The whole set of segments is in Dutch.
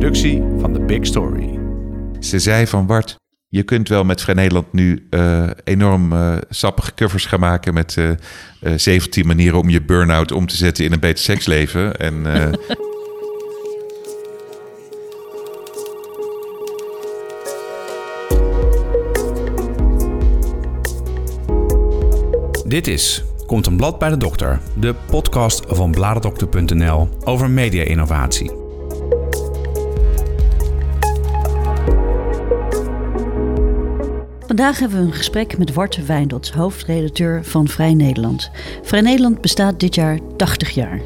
productie van The Big Story. Ze zei van Bart, je kunt wel met Vrij Nederland nu uh, enorm uh, sappige covers gaan maken met uh, 17 manieren om je burn-out om te zetten in een beter seksleven. En Dit is Komt een blad bij de dokter, de podcast van bladerdokter.nl over media-innovatie. Vandaag hebben we een gesprek met Wart Wijndot, hoofdredacteur van Vrij Nederland. Vrij Nederland bestaat dit jaar 80 jaar.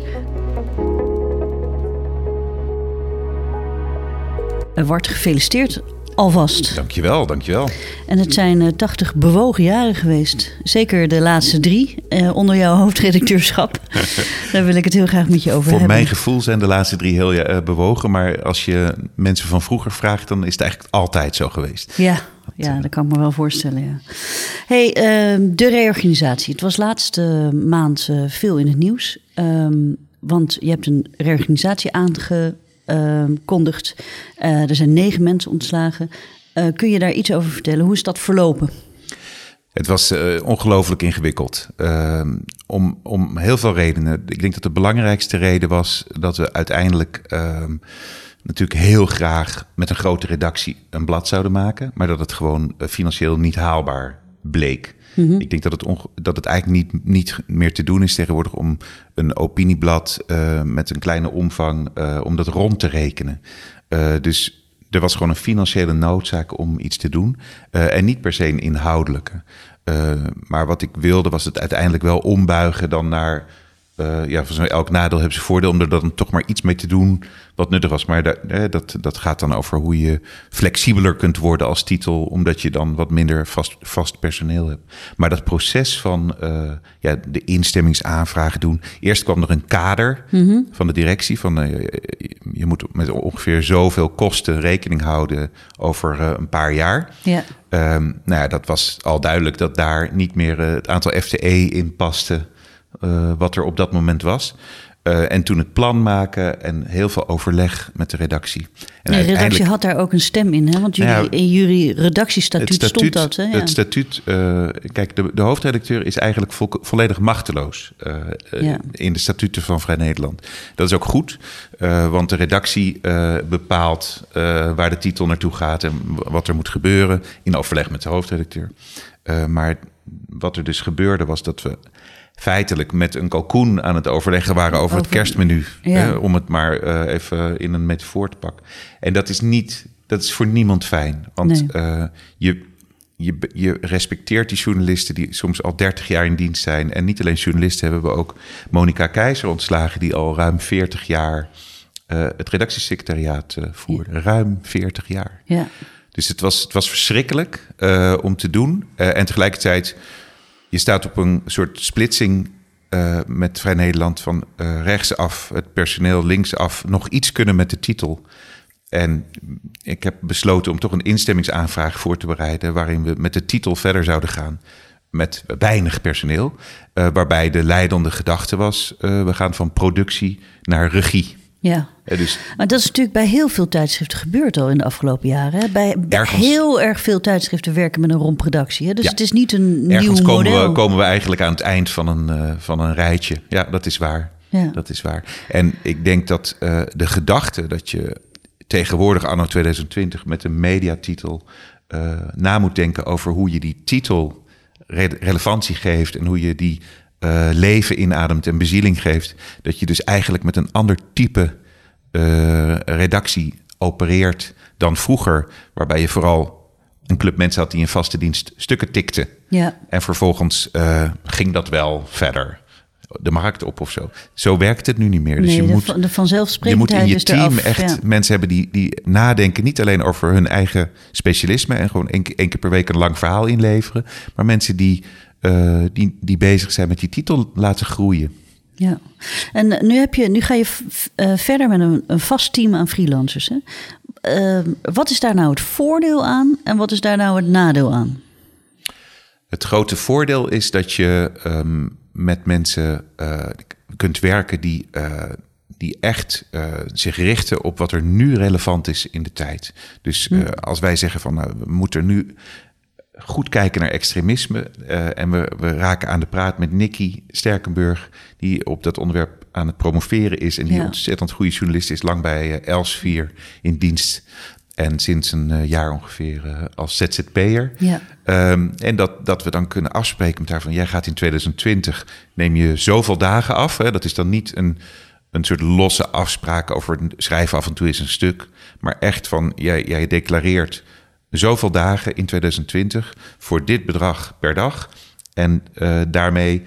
Wart, gefeliciteerd alvast. Dankjewel, dankjewel. En het zijn uh, 80 bewogen jaren geweest. Zeker de laatste drie uh, onder jouw hoofdredacteurschap. Daar wil ik het heel graag met je over Voor hebben. Voor mijn gevoel zijn de laatste drie heel uh, bewogen. Maar als je mensen van vroeger vraagt, dan is het eigenlijk altijd zo geweest. Ja, ja, dat kan ik me wel voorstellen. Ja. Hey, uh, de reorganisatie. Het was laatste maand uh, veel in het nieuws. Um, want je hebt een reorganisatie aangekondigd. Uh, er zijn negen mensen ontslagen. Uh, kun je daar iets over vertellen? Hoe is dat verlopen? Het was ongelooflijk ingewikkeld. Ehm, om, om heel veel redenen. Ik denk dat de belangrijkste reden was dat we uiteindelijk ehm, natuurlijk heel graag met een grote redactie een blad zouden maken, maar dat het gewoon uh, financieel niet haalbaar bleek. Mm -hmm. Ik denk dat het, dat het eigenlijk niet, niet meer te doen is tegenwoordig om een opinieblad uh, met een kleine omvang, uh, om dat rond te rekenen. dus er was gewoon een financiële noodzaak om iets te doen en niet per se een inhoudelijke. maar wat ik wilde was het uiteindelijk wel ombuigen dan naar uh, ja, van elk nadeel heeft zijn voordeel om er dan toch maar iets mee te doen wat nuttig was. Maar eh, dat, dat gaat dan over hoe je flexibeler kunt worden als titel, omdat je dan wat minder vast, vast personeel hebt. Maar dat proces van uh, ja, de instemmingsaanvragen doen. Eerst kwam er een kader mm -hmm. van de directie. Van, je moet met ongeveer zoveel kosten rekening houden over een paar jaar. Ja. Um, nou ja, dat was al duidelijk dat daar niet meer het aantal FTE in paste. Uh, wat er op dat moment was. Uh, en toen het plan maken en heel veel overleg met de redactie. En de redactie had daar ook een stem in, hè? want jullie, ja, in jullie redactiestatuut statuut, stond dat. Hè? Ja. Het statuut, uh, kijk, de, de, hoofdredacteur is eigenlijk vo volledig machteloos ja. in de statuten van Vrij Nederland. Dat is ook goed, want de redactie bepaalt waar de titel naartoe gaat en wat er moet gebeuren in overleg met de hoofdredacteur. maar wat er dus gebeurde was dat we feitelijk met een kalkoen aan het overleggen waren over, over het kerstmenu. Ja. Hè, om het maar uh, even in een metafoor te pakken. En dat is niet, dat is voor niemand fijn. Want nee. uh, je, je, je respecteert die journalisten die soms al 30 jaar in dienst zijn. En niet alleen journalisten hebben we ook Monica Keizer ontslagen, die al ruim 40 jaar uh, het redactiesecretariaat voerde. Ja. Ruim 40 jaar. Ja. Dus het was, het was verschrikkelijk om te doen. en tegelijkertijd je staat op een soort splitsing uh, met Vrij Nederland van uh, rechtsaf, het personeel linksaf, nog iets kunnen met de titel. En ik heb besloten om toch een instemmingsaanvraag voor te bereiden waarin we met de titel verder zouden gaan met weinig personeel. Uh, waarbij de leidende gedachte was, we gaan van productie naar regie. Ja, dus, maar dat is natuurlijk bij heel veel tijdschriften gebeurd al in de afgelopen jaren. Hè? Bij, heel erg veel tijdschriften werken met een rompredactie. Hè? Dus ja. het is niet een ergens nieuw komen model. We, komen we eigenlijk aan het eind van een, uh, van een rijtje. Ja, dat is waar. Ja. Dat is waar. En ik denk dat uh, de gedachte dat je tegenwoordig anno 2020 met een mediatitel uh, na moet denken over hoe je die titel re relevantie geeft en hoe je die uh, leven inademt en bezieling geeft. Dat je dus eigenlijk met een ander type uh, redactie opereert dan vroeger, waarbij je vooral een club mensen had die in vaste dienst stukken tikten. Ja. En vervolgens uh, ging dat wel verder de markt op of zo. Zo werkt het nu niet meer. Dus nee, je, moet, de vanzelfsprekendheid je moet in je team eraf, echt ja. mensen hebben die, die nadenken niet alleen over hun eigen specialisme en gewoon één, één keer per week een lang verhaal inleveren, maar mensen die, uh, die, die bezig zijn met die titel laten groeien. Ja, en nu, heb je, nu ga je uh, verder met een, een, vast team aan freelancers. Hè? Uh, wat is daar nou het voordeel aan en wat is daar nou het nadeel aan? Het grote voordeel is dat je um, met mensen uh, kunt werken die die echt zich richten op wat er nu relevant is in de tijd. Dus uh, als wij zeggen van nou, we moeten nu goed kijken naar extremisme. Uh, en we, we raken aan de praat met Nicky Sterkenburg, die op dat onderwerp aan het promoveren is. En die ja. ontzettend goede journalist is, lang bij uh, Elsevier in dienst. En sinds een uh, jaar ongeveer als ZZP'er. Ja. Um, en dat, dat we dan kunnen afspreken met haar van... jij gaat in 2020, neem je zoveel dagen af. Hè? Dat is dan niet een, een soort losse afspraak over schrijven af en toe is een stuk. Maar echt van, jij, jij declareert zoveel dagen in 2020 voor dit bedrag per dag. En uh, daarmee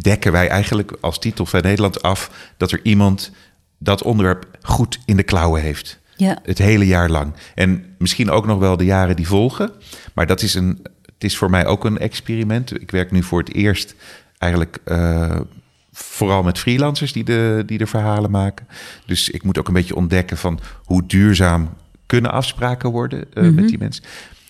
dekken wij eigenlijk als titel van Nederland af dat er iemand dat onderwerp goed in de klauwen heeft. Ja. Het hele jaar lang. En misschien ook nog wel de jaren die volgen. Maar dat is een, het is voor mij ook een experiment. Ik werk nu voor het eerst eigenlijk uh, vooral met freelancers die de, die de verhalen maken. Dus ik moet ook een beetje ontdekken van hoe duurzaam kunnen afspraken worden mm -hmm. met die mensen.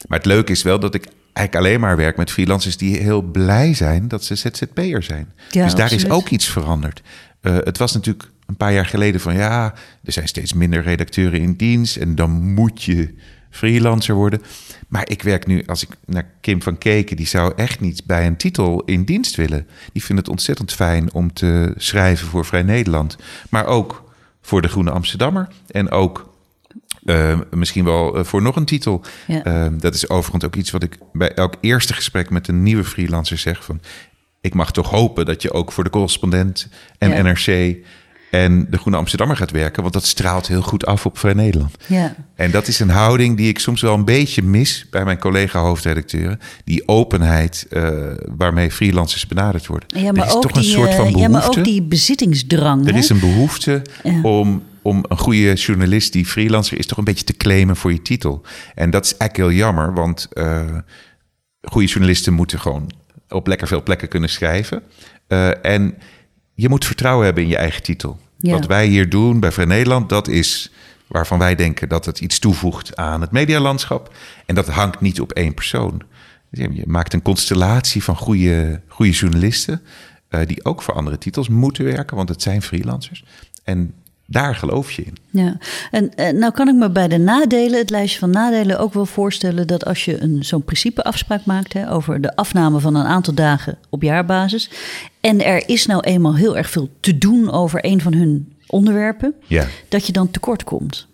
Maar het leuke is wel dat ik eigenlijk alleen maar werk met freelancers die heel blij zijn dat ze ZZP'er zijn. Ja, dus daar absoluut. is ook iets veranderd. Uh, het was natuurlijk een paar jaar geleden van ja, er zijn steeds minder redacteuren in dienst en dan moet je freelancer worden. Maar ik werk nu, als ik naar Kim van Keken, die zou echt niet bij een titel in dienst willen. Die vindt het ontzettend fijn om te schrijven voor Vrij Nederland. Maar ook voor de Groene Amsterdammer. En ook uh, misschien wel uh, voor nog een titel. Ja. Uh, dat is overigens ook iets wat ik bij elk eerste gesprek met een nieuwe freelancer zeg. Van, ik mag toch hopen dat je ook voor de correspondent en Ja. NRC en de Groene Amsterdammer gaat werken. Want dat straalt heel goed af op Vrij Nederland. Ja. En dat is een houding die ik soms wel een beetje mis bij mijn collega hoofdredacteuren. Die openheid uh, waarmee freelancers benaderd worden. Ja, maar er is ook toch een die, soort van eh, behoefte. Ja, maar ook die bezittingsdrang. Er hè? is een behoefte Ja. om, om een goede journalist die freelancer is, toch een beetje te claimen voor je titel. En dat is eigenlijk heel jammer, want uh, goede journalisten moeten gewoon op lekker veel plekken kunnen schrijven. Uh, en je moet vertrouwen hebben in je eigen titel. Ja. Wat wij hier doen bij Vrij Nederland, dat is waarvan wij denken dat het iets toevoegt aan het medialandschap. En dat hangt niet op één persoon. Je maakt een constellatie van goede, goede journalisten. Uh, die ook voor andere titels moeten werken, want het zijn freelancers. En daar geloof je in. Ja, en eh, nou kan ik me bij de nadelen, het lijstje van nadelen, ook wel voorstellen dat als je een, zo'n principeafspraak maakt hè, over de afname van een aantal dagen op jaarbasis. En er is nou eenmaal heel erg veel te doen over een van hun onderwerpen, Ja. dat je dan tekort komt.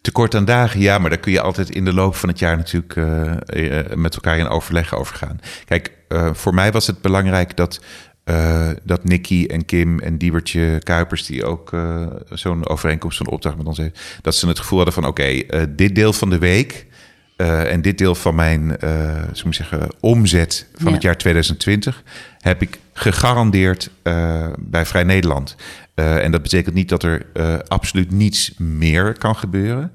Tekort aan dagen, ja, maar daar kun je altijd in de loop van het jaar natuurlijk uh, uh, met elkaar in overleg over gaan. Kijk, uh, voor mij was het belangrijk dat uh, dat Nicky en Kim en Diebertje Kuipers, die ook uh, zo'n overeenkomst van opdracht met ons heeft, dat ze het gevoel hadden van oké, okay, uh, dit deel van de week en dit deel van mijn zo zeggen, omzet van ja. het jaar 2020 heb ik gegarandeerd bij Vrij Nederland. en dat betekent niet dat er absoluut niets meer kan gebeuren.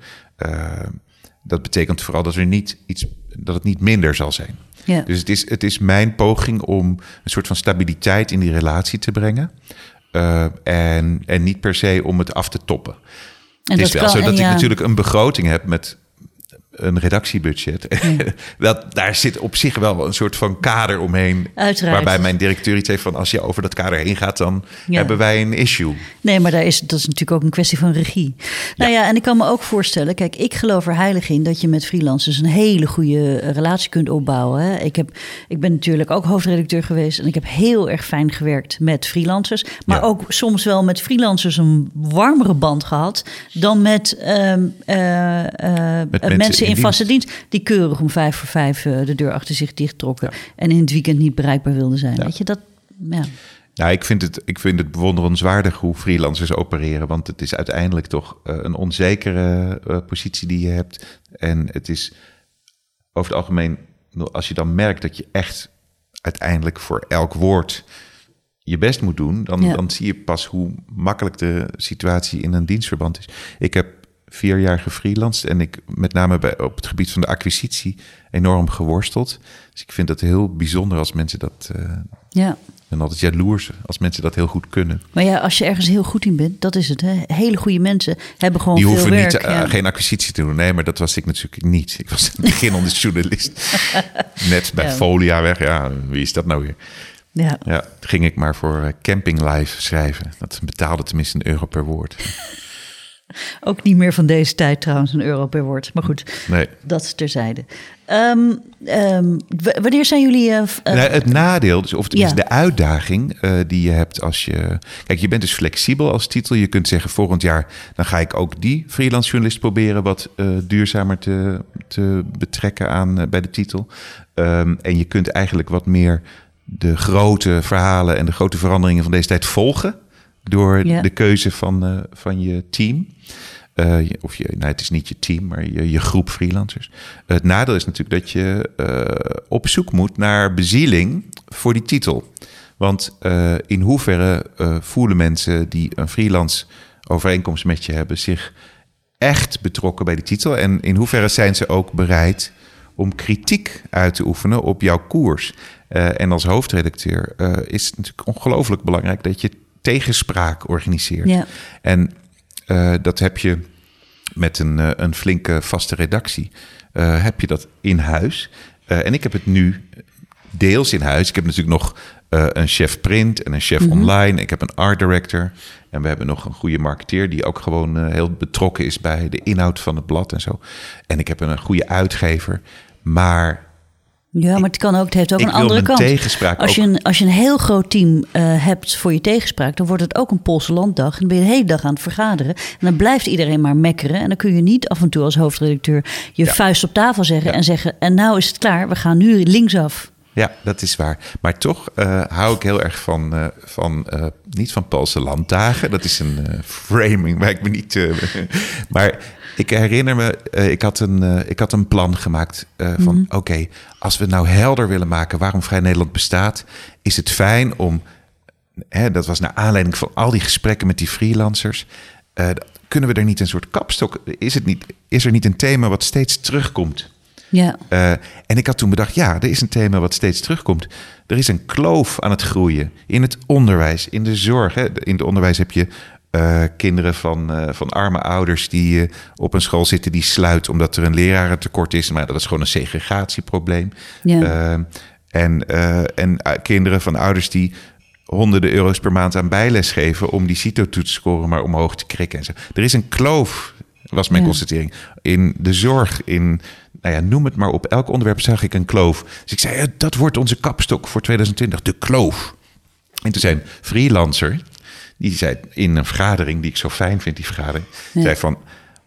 dat betekent vooral dat er niet iets, dat het niet minder zal zijn. Ja. Dus het is, het is mijn poging om een soort van stabiliteit in die relatie te brengen. Uh, en, en niet per se om het af te toppen. En het is wel kan, zo dat ja. ik natuurlijk een begroting heb met een redactiebudget. Dat, daar zit op zich wel een soort van kader omheen. Uiteraard. Waarbij mijn directeur iets heeft van... als je over dat kader heen gaat, dan ja. hebben wij een issue. Nee, maar daar is, dat is natuurlijk ook een kwestie van regie. Nou ja. en ik kan me ook voorstellen... kijk, ik geloof er heilig in dat je met freelancers... een hele goede relatie kunt opbouwen. Hè. Ik, heb, ik ben natuurlijk ook hoofdredacteur geweest... en ik heb heel erg fijn gewerkt met freelancers. Maar ja. ook soms wel met freelancers een warmere band gehad... dan met, uh, uh, met mensen, mensen in, in vaste dienst. die keurig om vijf voor vijf uh, de deur achter zich dichttrokken ja. en in het weekend niet bereikbaar wilden zijn. Ja. Weet je dat? Ja. Nou, ik vind, het, ik vind het bewonderenswaardig hoe freelancers opereren. Want het is uiteindelijk toch uh, een onzekere uh, positie die je hebt. En het is over het algemeen, als je dan merkt dat je echt uiteindelijk voor elk woord je best moet doen, dan, ja. dan zie je pas hoe makkelijk de situatie in een dienstverband is. Ik heb vier jaar gefreelanced en ik met name bij, op het gebied van de acquisitie enorm geworsteld. Dus ik vind het heel bijzonder als mensen dat. Uh, ja. En altijd jaloers als mensen dat heel goed kunnen. Maar ja, als je ergens heel goed in bent, dat is het. Hè? Hele goede mensen hebben gewoon Die veel hoeven werk. niet, uh, ja. geen acquisitie te doen. Nee, maar dat was ik natuurlijk niet. Ik was een beginnende journalist. Net bij ja. Folia weg. Ja, wie is dat nou weer? Ja. Ja, ging ik maar voor eh, Camping Live schrijven. Dat betaalde tenminste een euro per woord. Ook niet meer van deze tijd trouwens, een euro per woord. Maar goed, Nee. dat is terzijde. Ehm, ehm, wanneer zijn jullie... eh, eh, Nee, het nadeel, dus, of tenminste Ja. de uitdaging eh, die je hebt als je... Kijk, je bent dus flexibel als titel. Je kunt zeggen, volgend jaar dan ga ik ook die freelance journalist proberen... wat duurzamer te, te betrekken aan bij de titel. Ehm, en je kunt eigenlijk wat meer de grote verhalen... en de grote veranderingen van deze tijd volgen... door Ja. de keuze van, van je team. Eh, of je, nou, het is niet je team, maar je, je groep freelancers. Het nadeel is natuurlijk dat je eh, op zoek moet naar bezieling voor die titel. Want eh, in hoeverre eh, voelen mensen die een freelance overeenkomst met je hebben zich echt betrokken bij die titel? En in hoeverre zijn ze ook bereid om kritiek uit te oefenen op jouw koers? Eh, en als hoofdredacteur eh, is het natuurlijk ongelooflijk belangrijk dat je tegenspraak organiseert. Ja. En eh, dat heb je met een, eh, een flinke vaste redactie. eh, heb je dat in huis. En ik heb het nu deels in huis. Ik heb natuurlijk nog een chef print en een chef online. Ik heb een art director. En we hebben nog een goede marketeer die ook gewoon heel betrokken is bij de inhoud van het blad en zo. En ik heb een goede uitgever. Maar Ja, maar het, kan ook, het heeft ook Ik een andere kant. tegenspraak als, je een, als je een heel groot team eh, hebt voor je tegenspraak, dan wordt het ook een Poolse landdag. En dan ben je de hele dag aan het vergaderen. En dan blijft iedereen maar mekkeren. En dan kun je niet af en toe als hoofdredacteur je vuist op tafel zeggen Ja. en zeggen: En nou is het klaar, we gaan nu linksaf. Ja, dat is waar. Maar toch eh, hou ik heel erg van, eh, van eh, niet van Poolse landdagen. Dat is een framing waar ik me niet. maar ik herinner me, ik, had een, ik had een plan gemaakt van: oké, als we het nou helder willen maken waarom Vrij Nederland bestaat, is het fijn om. Hè, dat was naar aanleiding van al die gesprekken met die freelancers. kunnen we er niet een soort kapstok? Is, het niet, is er niet een thema wat steeds terugkomt? Ja, Eh, en ik had toen bedacht, ja, er is een thema wat steeds terugkomt. Er is een kloof aan het groeien in het onderwijs, in de zorg. Hè. In het onderwijs heb je eh, kinderen van, eh, van arme ouders die op een school zitten die sluit omdat er een lerarentekort is. Maar dat is gewoon een segregatieprobleem. Ja. En en kinderen van ouders die honderden euro's per maand aan bijles geven om die CITO-toetsscore maar omhoog te krikken. En zo. Er is een kloof, was mijn Ja. constatering. In de zorg, in, nou ja, noem het maar op. Elk onderwerp zag ik een kloof. Dus ik zei, eh, dat wordt onze kapstok voor 2020, de kloof. En toen zei een freelancer, die zei in een vergadering, die ik zo fijn vind, die vergadering, Ja. zei van,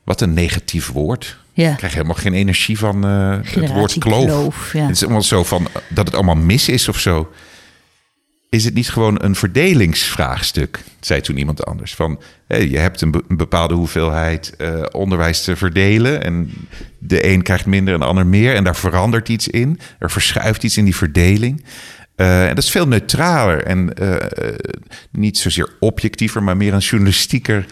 wat een negatief woord. Ja. Ik krijg helemaal geen energie van eh, het woord kloof. kloof, ja. Het is allemaal zo van, eh, dat het allemaal mis is of zo. Is het niet gewoon een verdelingsvraagstuk? Zei toen iemand anders. Van, je hebt een, be- een bepaalde hoeveelheid eh, onderwijs te verdelen. En de een krijgt minder en de ander meer. En daar verandert iets in. Er verschuift iets in die verdeling. Eh, en dat is veel neutraler en eh, niet zozeer objectiever, maar meer een journalistieker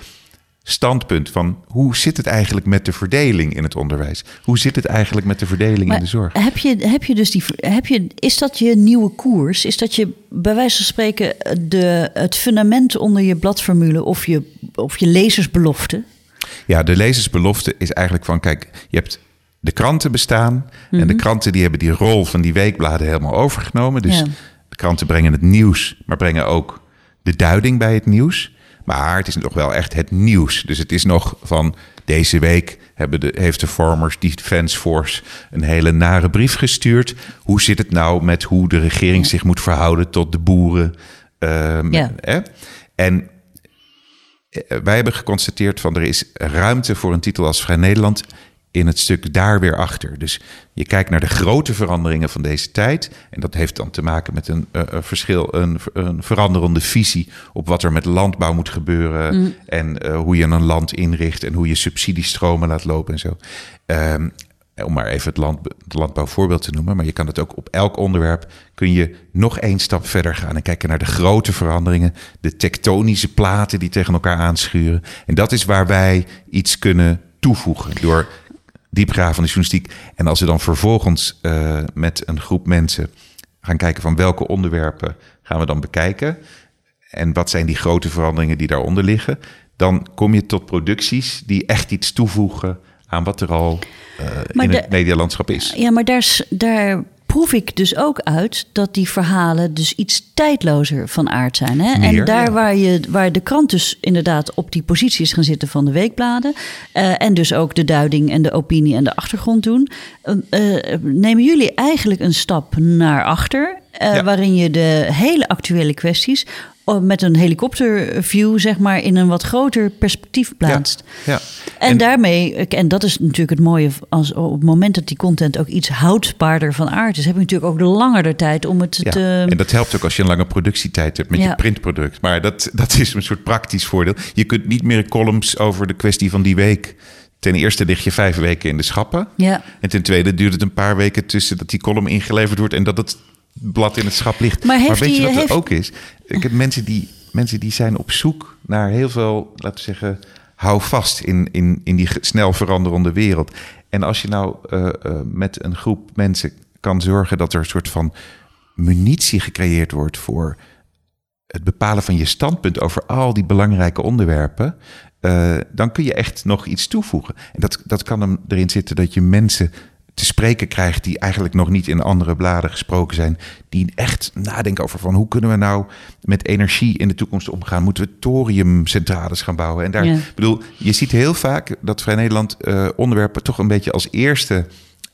standpunt van hoe zit het eigenlijk met de verdeling in het onderwijs? Hoe zit het eigenlijk met de verdeling in de zorg? Heb je, heb je dus die. Heb je, is dat je nieuwe koers? Is dat je bij wijze van spreken de, het fundament onder je bladformule of je, of je lezersbelofte? Ja, de lezersbelofte is eigenlijk van, kijk, je hebt de kranten bestaan en de kranten die hebben die rol van die weekbladen helemaal overgenomen. Dus Ja. de kranten brengen het nieuws, maar brengen ook de duiding bij het nieuws. Maar het is nog wel echt het nieuws. Dus het is nog van deze week hebben de, heeft de Farmers Defence Force een hele nare brief gestuurd. Hoe zit het nou met hoe de regering zich moet verhouden tot de boeren? Ehm, Ja. hè? En eh, wij hebben geconstateerd van er is ruimte voor een titel als Vrij Nederland in het stuk daar weer achter. Dus je kijkt naar de grote veranderingen van deze tijd. En dat heeft dan te maken met een, eh, verschil, een, een veranderende visie op wat er met landbouw moet gebeuren. En eh, hoe je een land inricht en hoe je subsidiestromen laat lopen en zo. Ehm, om maar even het, land, het landbouwvoorbeeld te noemen. Maar je kan het ook op elk onderwerp. kun je nog één stap verder gaan. En kijken naar de grote veranderingen. De tektonische platen die tegen elkaar aanschuren. En dat is waar wij iets kunnen toevoegen. Door diepgravende journalistiek. En als we dan vervolgens eh, met een groep mensen gaan kijken van welke onderwerpen gaan we dan bekijken. En wat zijn die grote veranderingen die daaronder liggen. Dan kom je tot producties die echt iets toevoegen aan wat er al Maar in de- het medialandschap is. Ja, maar daar, daar proef ik dus ook uit dat die verhalen dus iets tijdlozer van aard zijn. Hè? Meer, en daar ja. waar, je, waar de krant dus inderdaad op die positie is gaan zitten van de weekbladen. eh, en dus ook de duiding en de opinie en de achtergrond doen. eh, eh, nemen jullie eigenlijk een stap naar achter. Eh, Ja. Waarin je de hele actuele kwesties met een helikopterview, zeg maar, in een wat groter perspectief plaatst. Ja. En, daarmee, en dat is natuurlijk het mooie, als op het moment dat die content ook iets houdbaarder van aard is, heb je natuurlijk ook de langer de tijd om het Ja, te. en dat helpt ook als je een lange productietijd hebt met je printproduct. Maar dat, dat is een soort praktisch voordeel. Je kunt niet meer columns over de kwestie van die week. Ten eerste lig je vijf weken in de schappen. Ja. En ten tweede duurt het een paar weken tussen dat die column ingeleverd wordt en dat het blad in het schap ligt. Maar weet je wat heeft- er ook is? Ik heb mensen die, mensen die zijn op zoek naar heel veel, laten we zeggen, hou vast in, in, in die snel veranderende wereld. En als je nou eh, eh, met een groep mensen kan zorgen dat er een soort van munitie gecreëerd wordt voor het bepalen van je standpunt over al die belangrijke onderwerpen, eh, dan kun je echt nog iets toevoegen. En dat, dat kan hem erin zitten dat je mensen te spreken krijgt die eigenlijk nog niet in andere bladen gesproken zijn, die echt nadenken over van hoe kunnen we nou met energie in de toekomst omgaan? Moeten we thoriumcentrales gaan bouwen? En daar, Ja. bedoel, je ziet heel vaak dat Vrij Nederland eh, onderwerpen toch een beetje als eerste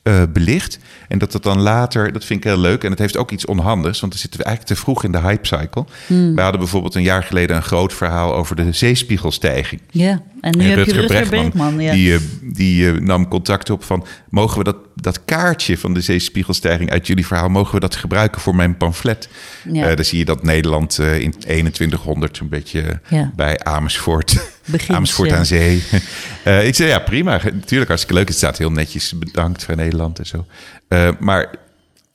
eh, belicht. En dat het dan later, dat vind ik heel leuk. En het heeft ook iets onhandigs, want dan zitten we eigenlijk te vroeg in de hype cycle. We hadden bijvoorbeeld een jaar geleden een groot verhaal over de zeespiegelstijging. ja. En nu En heb je Rutger Bregman. Ja. die, eh, die eh, nam contact op van... mogen we dat, dat kaartje van de zeespiegelstijging uit jullie verhaal... mogen we dat gebruiken voor mijn pamflet? Ja. Dan zie je dat Nederland in 2100 zo'n beetje Ja. bij Amersfoort... Begint, Amersfoort ja. aan zee. Eh, ik zei, ja prima, natuurlijk hartstikke leuk. Het staat heel netjes, bedankt voor Nederland en zo. Eh, maar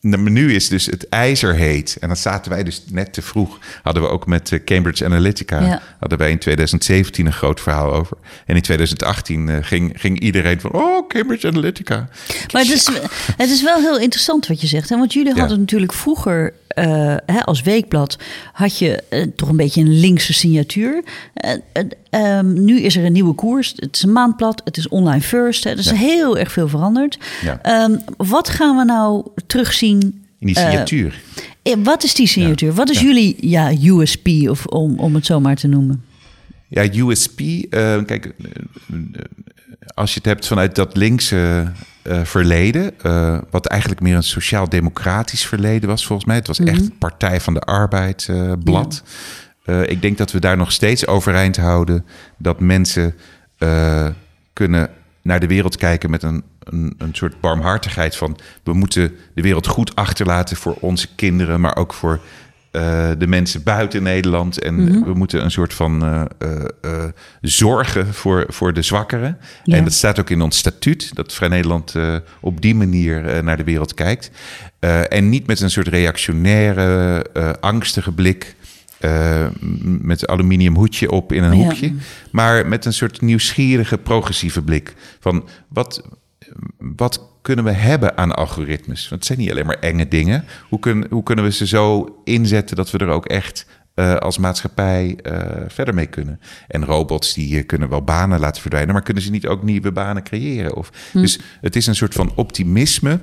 de menu is dus het ijzer heet. En dan zaten wij dus net te vroeg. Hadden we ook met eh, Cambridge Analytica. Ja. Hadden wij in 2017 een groot verhaal over. En in 2018 eh, ging, ging iedereen van... Oh, Cambridge Analytica. Maar het is, het is wel heel interessant wat je zegt. Hè? Want jullie Ja. hadden natuurlijk vroeger eh, hè, als weekblad... had je eh, toch een beetje een linkse signatuur. Eh, eh, ehm, nu is er een nieuwe koers. Het is een maandblad. Het is online first. Hè? Er is Ja. heel erg veel veranderd. Ja. Ehm, wat gaan we nou terugzien... In die signatuur. wat is die signatuur? Wat is jullie ja, USP, of, om, om het zo maar te noemen? Ja, USP. kijk, als je het hebt vanuit dat linkse eh, verleden, eh, wat eigenlijk meer een sociaal-democratisch verleden was, volgens mij. Het was echt het Partij van de Arbeid eh, blad. Ik denk dat we daar nog steeds overeind houden dat mensen kunnen naar de wereld kijken met een, een, een soort barmhartigheid van we moeten de wereld goed achterlaten voor onze kinderen, maar ook voor eh, de mensen buiten Nederland. En we moeten een soort van eh, eh, zorgen voor, voor de zwakkeren. Ja. En dat staat ook in ons statuut, dat Vrij Nederland op die manier naar de wereld kijkt. En niet met een soort reactionaire, angstige blik. m- met aluminium hoedje op in een Ja. hoekje. Maar met een soort nieuwsgierige, progressieve blik. Van wat, wat kunnen we hebben aan algoritmes? Want het zijn niet alleen maar enge dingen. Hoe, kun, hoe kunnen we ze zo inzetten dat we er ook echt eh, als maatschappij eh, verder mee kunnen? En robots die kunnen wel banen laten verdwijnen, maar kunnen ze niet ook nieuwe banen creëren? Of, Dus het is een soort van optimisme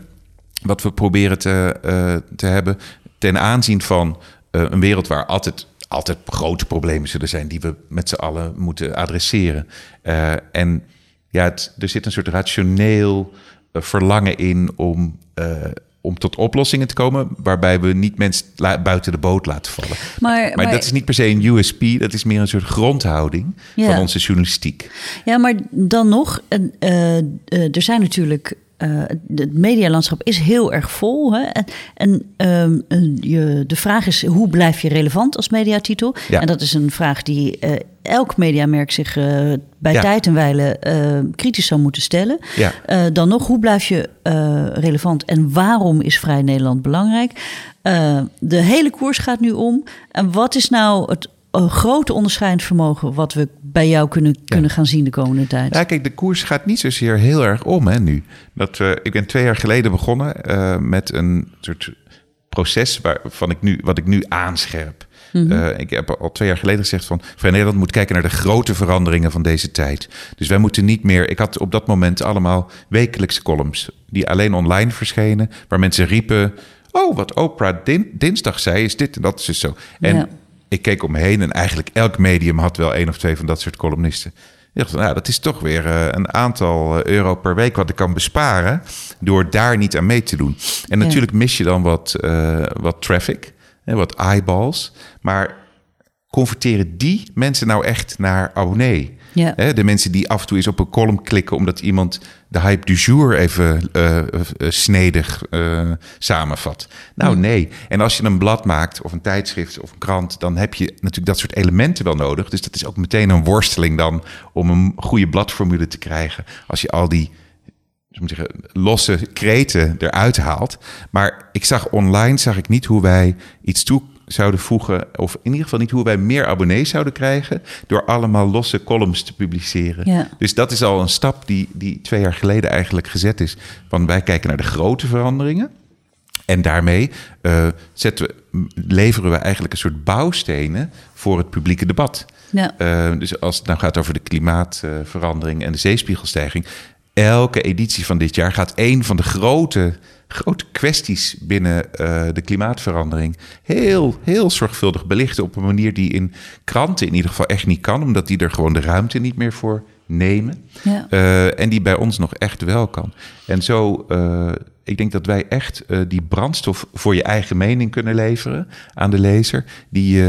wat we proberen te, eh, te hebben ten aanzien van een wereld waar altijd, altijd grote problemen zullen zijn die we met z'n allen moeten adresseren. En ja, het, er zit een soort rationeel verlangen in om, eh, om tot oplossingen te komen, waarbij we niet mensen buiten de boot laten vallen. Maar, Maar, dat is niet per se een USP, dat is meer een soort grondhouding Ja. van onze journalistiek. Ja, maar dan nog, eh, eh, eh, er zijn natuurlijk. Eh, het medialandschap is heel erg vol. Hè? En, en ehm, eh, je, de vraag is: hoe blijf je relevant als mediatitel? Ja. En dat is een vraag die eh, elk mediamerk zich eh, bij Ja. tijd en wijle kritisch zou moeten stellen. Ja. Dan nog, hoe blijf je relevant en waarom is Vrij Nederland belangrijk? De hele koers gaat nu om. En wat is nou het grote onderscheidend vermogen wat we bij jou kunnen, kunnen gaan zien de komende tijd? Ja, kijk, de koers gaat niet zozeer heel erg om hè, nu. Dat, eh, ik ben twee jaar geleden begonnen eh, met een soort proces waarvan ik nu, wat ik nu aanscherp. Eh, ik heb al twee jaar geleden gezegd van Vrij Nederland moet kijken naar de grote veranderingen van deze tijd. Dus wij moeten niet meer. Ik had op dat moment allemaal wekelijkse columns die alleen online verschenen, waar mensen riepen: Oh, wat Oprah dinsdag zei, is dit en dat is dus zo. En Ja. Ik keek om me heen en eigenlijk elk medium had wel één of twee van dat soort columnisten. Ik dacht, nou, dat is toch weer eh, een aantal eh, euro per week wat ik kan besparen door daar niet aan mee te doen. En Ja. natuurlijk mis je dan wat, eh, wat traffic, hè, wat eyeballs. Maar converteren die mensen nou echt naar abonnee? Ja. Hè, de mensen die af en toe eens op een column klikken omdat iemand de hype du jour even eh, eh, snedig eh, samenvat. Nou, nee. En als je een blad maakt of een tijdschrift of een krant, dan heb je natuurlijk dat soort elementen wel nodig. Dus dat is ook meteen een worsteling dan om een goede bladformule te krijgen. Als je al die moet zeggen, losse kreten eruit haalt. Maar ik zag online zag ik niet hoe wij iets toe zouden voegen, of in ieder geval niet hoe wij meer abonnees zouden krijgen door allemaal losse columns te publiceren. Ja. Dus dat is al een stap die, die twee jaar geleden eigenlijk gezet is. Van wij kijken naar de grote veranderingen. En daarmee eh, zetten we, leveren we eigenlijk een soort bouwstenen voor het publieke debat. Ja. Eh, dus als het nou gaat over de klimaatverandering en de zeespiegelstijging. Elke editie van dit jaar gaat één van de grote, grote kwesties binnen eh, de klimaatverandering heel, heel zorgvuldig belichten. Op een manier die in kranten in ieder geval echt niet kan, omdat die er gewoon de ruimte niet meer voor nemen. Ja. Eh, en die bij ons nog echt wel kan. En zo, eh, ik denk dat wij echt die brandstof voor je eigen mening kunnen leveren aan de lezer. Die,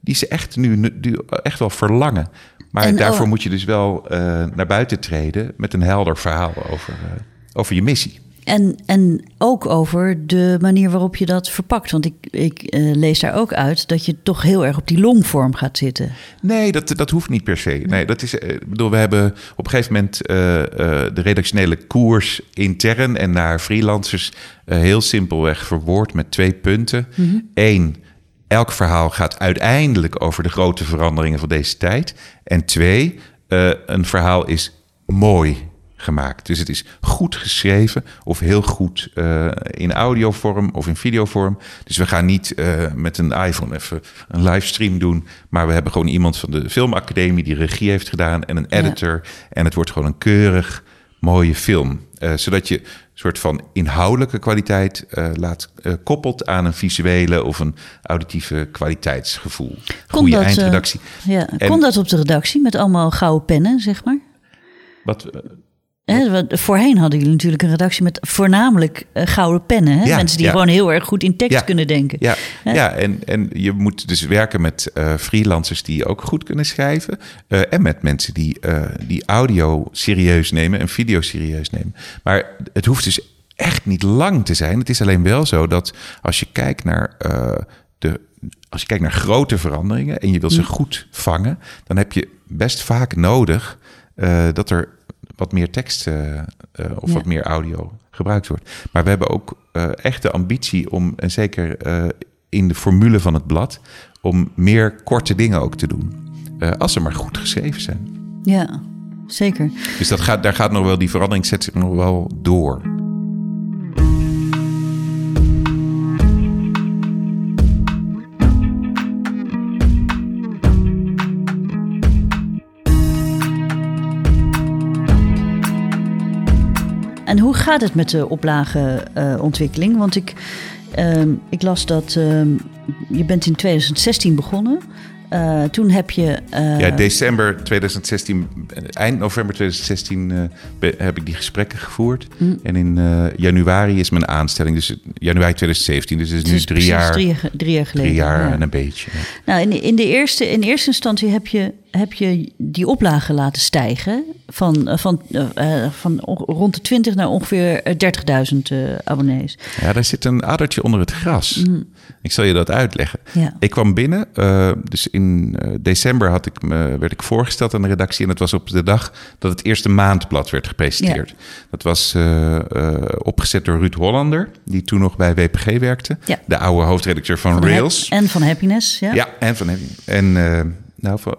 die ze echt nu echt wel verlangen. Maar En, daarvoor oh. moet je dus wel naar buiten treden met een helder verhaal over, over je missie. En, en ook over de manier waarop je dat verpakt. Want ik, ik eh, lees daar ook uit dat je toch heel erg op die longvorm gaat zitten. Nee, dat, dat hoeft niet per se. Nee, dat is, eh, bedoel, we hebben op een gegeven moment eh, de redactionele koers intern en naar freelancers heel simpelweg verwoord met twee punten. Eén, elk verhaal gaat uiteindelijk over de grote veranderingen van deze tijd. En twee, een verhaal is mooi gemaakt. Dus het is goed geschreven of heel goed eh, in audiovorm of in videovorm. Dus we gaan niet eh, met een iPhone even een livestream doen, maar we hebben gewoon iemand van de filmacademie die regie heeft gedaan en een editor. En het wordt gewoon een keurig mooie film. Eh, zodat je een soort van inhoudelijke kwaliteit laat koppelt aan een visuele of een auditieve kwaliteitsgevoel. Goede eindredactie. Ja, En- kon dat op de redactie met allemaal gouden pennen, zeg maar? Wat, voorheen hadden jullie natuurlijk een redactie met voornamelijk eh, gouden pennen. Hè? Ja, Mensen die ja. gewoon heel erg goed in tekst Ja. kunnen denken. Ja, ja en, en je moet dus werken met eh, freelancers die ook goed kunnen schrijven. eh, en met mensen die, die audio serieus nemen en video serieus nemen. Maar het hoeft dus echt niet lang te zijn. Het is alleen wel zo dat als je kijkt naar, de, als je kijkt naar grote veranderingen en je wil ze goed vangen, dan heb je best vaak nodig dat er wat meer tekst eh, eh, of Ja. wat meer audio gebruikt wordt. Maar we hebben ook eh, echt de ambitie om, en zeker in de formule van het blad, om meer korte dingen ook te doen. Als ze maar goed geschreven zijn. Ja, zeker. Dus dat gaat, daar gaat nog wel, die verandering zet zich nog wel door. Gaat het met de oplagenontwikkeling? Want ik, ehm, ik las dat ehm, je bent in 2016 begonnen. Eh, toen heb je... eh, Ja, december 2016, eh, eind november 2016 eh, be- heb ik die gesprekken gevoerd. Mm. En in januari is mijn aanstelling, dus januari 2017. Dus het is nu is drie jaar, drie, drie jaar geleden. drie jaar ja. en een beetje. ja. Nou, in, in, de eerste, in eerste instantie heb je, heb je die oplagen laten stijgen. Van, van, van on- rond de 20 naar ongeveer eh, 30.000 eh, abonnees. Ja, daar zit een adertje onder het gras. Ik zal je dat uitleggen. Ja. Ik kwam binnen, eh, dus in eh, december had ik me, werd ik voorgesteld aan de redactie. En het was op de dag dat het eerste maandblad werd gepresenteerd. Dat was eh, opgezet door Ruud Hollander, die toen nog bij WPG werkte. Ja. De oude hoofdredacteur van, Rails. En van Happiness, ja? Ja, en van En eh, nou, van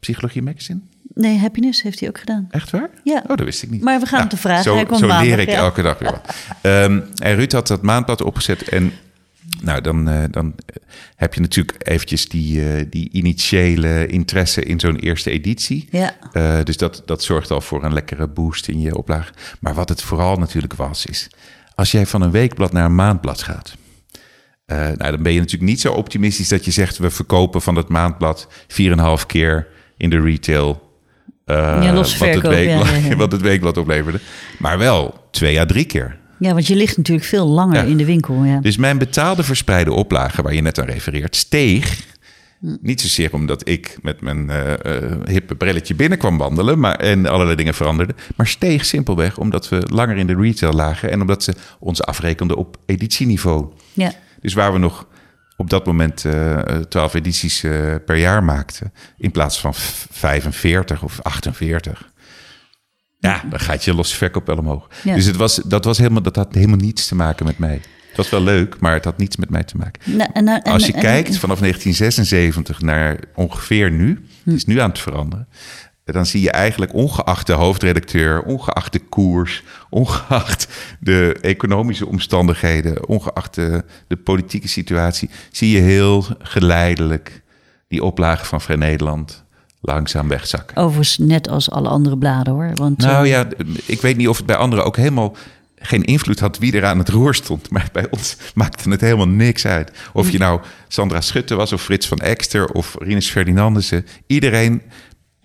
Psychologie Magazine. Nee, Happiness heeft hij ook gedaan. Echt waar? Ja. Oh, dat wist ik niet. Maar we gaan het te vragen. Zo, Hij komt zo maandag, leer ik ja. elke dag weer wat. Ehm, en Ruud had dat maandblad opgezet. En Nou, dan, uh, dan heb je natuurlijk eventjes die, uh, die initiële interesse in zo'n eerste editie. Ja. Uh, dus dat, dat zorgt al voor een lekkere boost in je oplage. Maar wat het vooral natuurlijk was, is als jij van een weekblad naar een maandblad gaat. nou, dan ben je natuurlijk niet zo optimistisch dat je zegt: we verkopen van het maandblad 4,5 keer in de retail. ja, wat, het weekblad, ja, ja, ja. wat het weekblad opleverde. Maar wel twee à drie keer. Ja, want je ligt natuurlijk veel langer Ja. in de winkel. Ja. Dus mijn betaalde verspreide oplage, waar je net aan refereert, steeg. Niet zozeer omdat ik met mijn eh, hippe brilletje binnen kwam wandelen maar, en allerlei dingen veranderden. Maar steeg simpelweg omdat we langer in de retail lagen en omdat ze ons afrekenden op editieniveau. ja. Dus waar we nog op dat moment eh 12 edities per jaar maakten, in plaats van v- 45 of 48. Ja, dan gaat je losse verkoop wel omhoog. Ja. Dus het was, dat, was helemaal, dat had helemaal niets te maken met mij. Het was wel leuk, maar het had niets met mij te maken. Nou, en, nou- en- Als je en- kijkt vanaf 1976 naar ongeveer nu, Hm. het is nu aan het veranderen. Dan zie je eigenlijk ongeacht de hoofdredacteur, ongeacht de koers, ongeacht de economische omstandigheden, ongeacht de, de politieke situatie, zie je heel geleidelijk die oplage van Vrij Nederland langzaam wegzakken. Overigens net als alle andere bladen hoor. Want, Nou eh, ja, ik weet niet of het bij anderen ook helemaal geen invloed had wie er aan het roer stond. Maar bij ons maakte het helemaal niks uit. Of je nou Sandra Schutte was, of Frits van Ekster, of Rinus Ferdinandussen. Iedereen,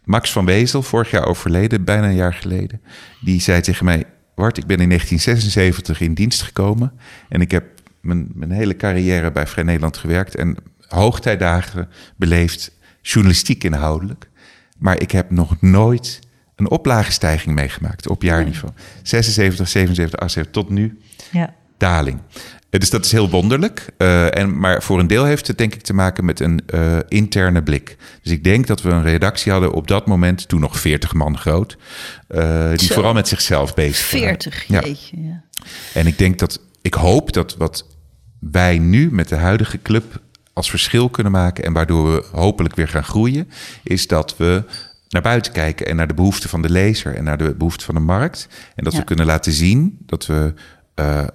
Max van Wezel, vorig jaar overleden, bijna een jaar geleden. Die zei tegen mij, Wart, ik ben in 1976 in dienst gekomen. En ik heb mijn, mijn hele carrière bij Vrij Nederland gewerkt. En hoogtijdagen beleefd, journalistiek inhoudelijk. Maar ik heb nog nooit een oplagestijging meegemaakt op jaarniveau. 76, 77, 78 tot nu ja. daling. Eh, Dus dat is heel wonderlijk. Eh, en, maar voor een deel heeft het denk ik te maken met een eh, interne blik. Dus ik denk dat we een redactie hadden op dat moment, toen nog 40 man groot, die Zo. vooral met zichzelf bezig waren. 40, Ja. Ja. En ik denk dat, ik hoop dat wat wij nu met de huidige club als verschil kunnen maken en waardoor we hopelijk weer gaan groeien, is dat we naar buiten kijken en naar de behoeften van de lezer en naar de behoeften van de markt. En dat Ja. we kunnen laten zien dat we eh,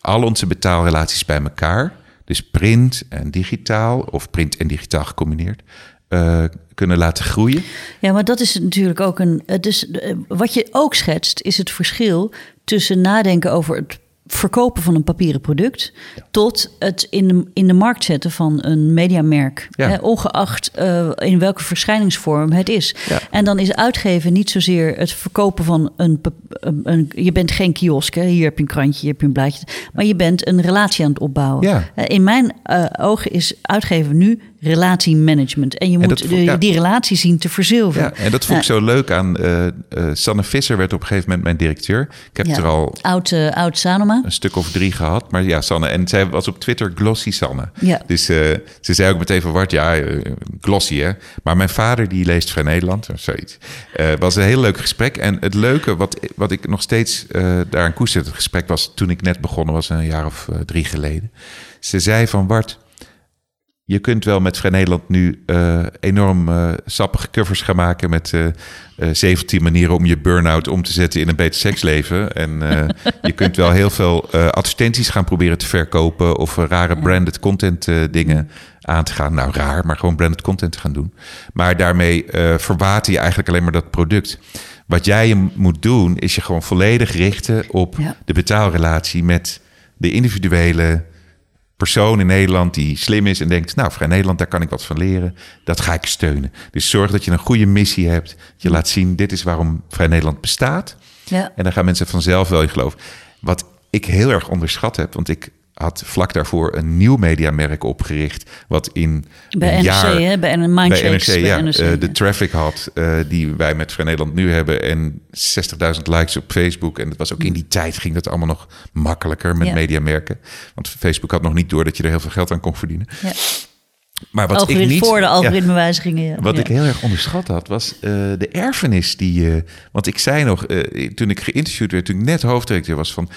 al onze betaalrelaties bij elkaar, dus print en digitaal of print en digitaal gecombineerd, eh, kunnen laten groeien. Ja, maar dat is natuurlijk ook een. Eh, wat je ook schetst, is het verschil tussen nadenken over het verkopen van een papieren product. tot het in de, in de markt zetten van een mediamerk. Ja. Hè, ongeacht eh, in welke verschijningsvorm het is. Ja. En dan is uitgeven niet zozeer het verkopen van een. een, een- je bent geen kiosk, hè. hier heb je een krantje, hier heb je een blaadje. maar je bent een relatie aan het opbouwen. Eh, in mijn eh, ogen is uitgeven nu relatiemanagement. En je En moet dat vo- de- ja. die relatie zien te verzilveren. Ja, en dat vond ik zo leuk aan. eh, eh, Sanne Visser werd op een gegeven moment mijn directeur. Ik heb Ja. er al Oud, eh, oud Sanoma. een stuk of drie gehad. Maar ja, Sanne. En zij was op Twitter Glossy Sanne. Ja. Dus eh, ze zei ook meteen van Wart, ja, eh, glossy hè. Maar mijn vader die leest Vrij Nederland of zoiets. Eh was een heel leuk gesprek. En het leuke wat, wat ik nog steeds eh daaraan koester, het gesprek was toen ik net begonnen was, een jaar of eh, drie geleden. Ze zei van Wart, je kunt wel met Vrij Nederland nu eh, enorm eh, sappige covers gaan maken met eh, eh, 17 manieren om je burn-out om te zetten in een beter seksleven. En je kunt wel heel veel advertenties gaan proberen te verkopen of rare branded content dingen aan te gaan. Nou, raar, maar gewoon branded content te gaan doen. Maar daarmee verwater je eigenlijk alleen maar dat product. Wat jij je moet doen, is je gewoon volledig richten op Ja. de betaalrelatie met de individuele persoon in Nederland die slim is en denkt, nou, Vrij Nederland, daar kan ik wat van leren. Dat ga ik steunen. Dus zorg dat je een goede missie hebt. Je laat zien, dit is waarom Vrij Nederland bestaat. Ja. En dan gaan mensen vanzelf wel in geloven. Wat ik heel erg onderschat heb, want ik had vlak daarvoor een nieuw mediamerk opgericht, wat in Bij NRC, jaar hè? Bij een Mindshakes. bij NRC, bij ja, NRC, eh, ja. de traffic had eh, die wij met Vrij Nederland nu hebben en 60.000 likes op Facebook. En dat was ook in die tijd ging dat allemaal nog makkelijker met Ja. mediamerken. Want Facebook had nog niet door dat je er heel veel geld aan kon verdienen. Ja. Maar wat ik niet... voor de ja. algoritmewijzigingen. Ja. Wat Ja. ik heel erg onderschat had, was eh, de erfenis die... eh, want ik zei nog, toen ik geïnterviewd werd, toen ik net hoofddirecteur was van...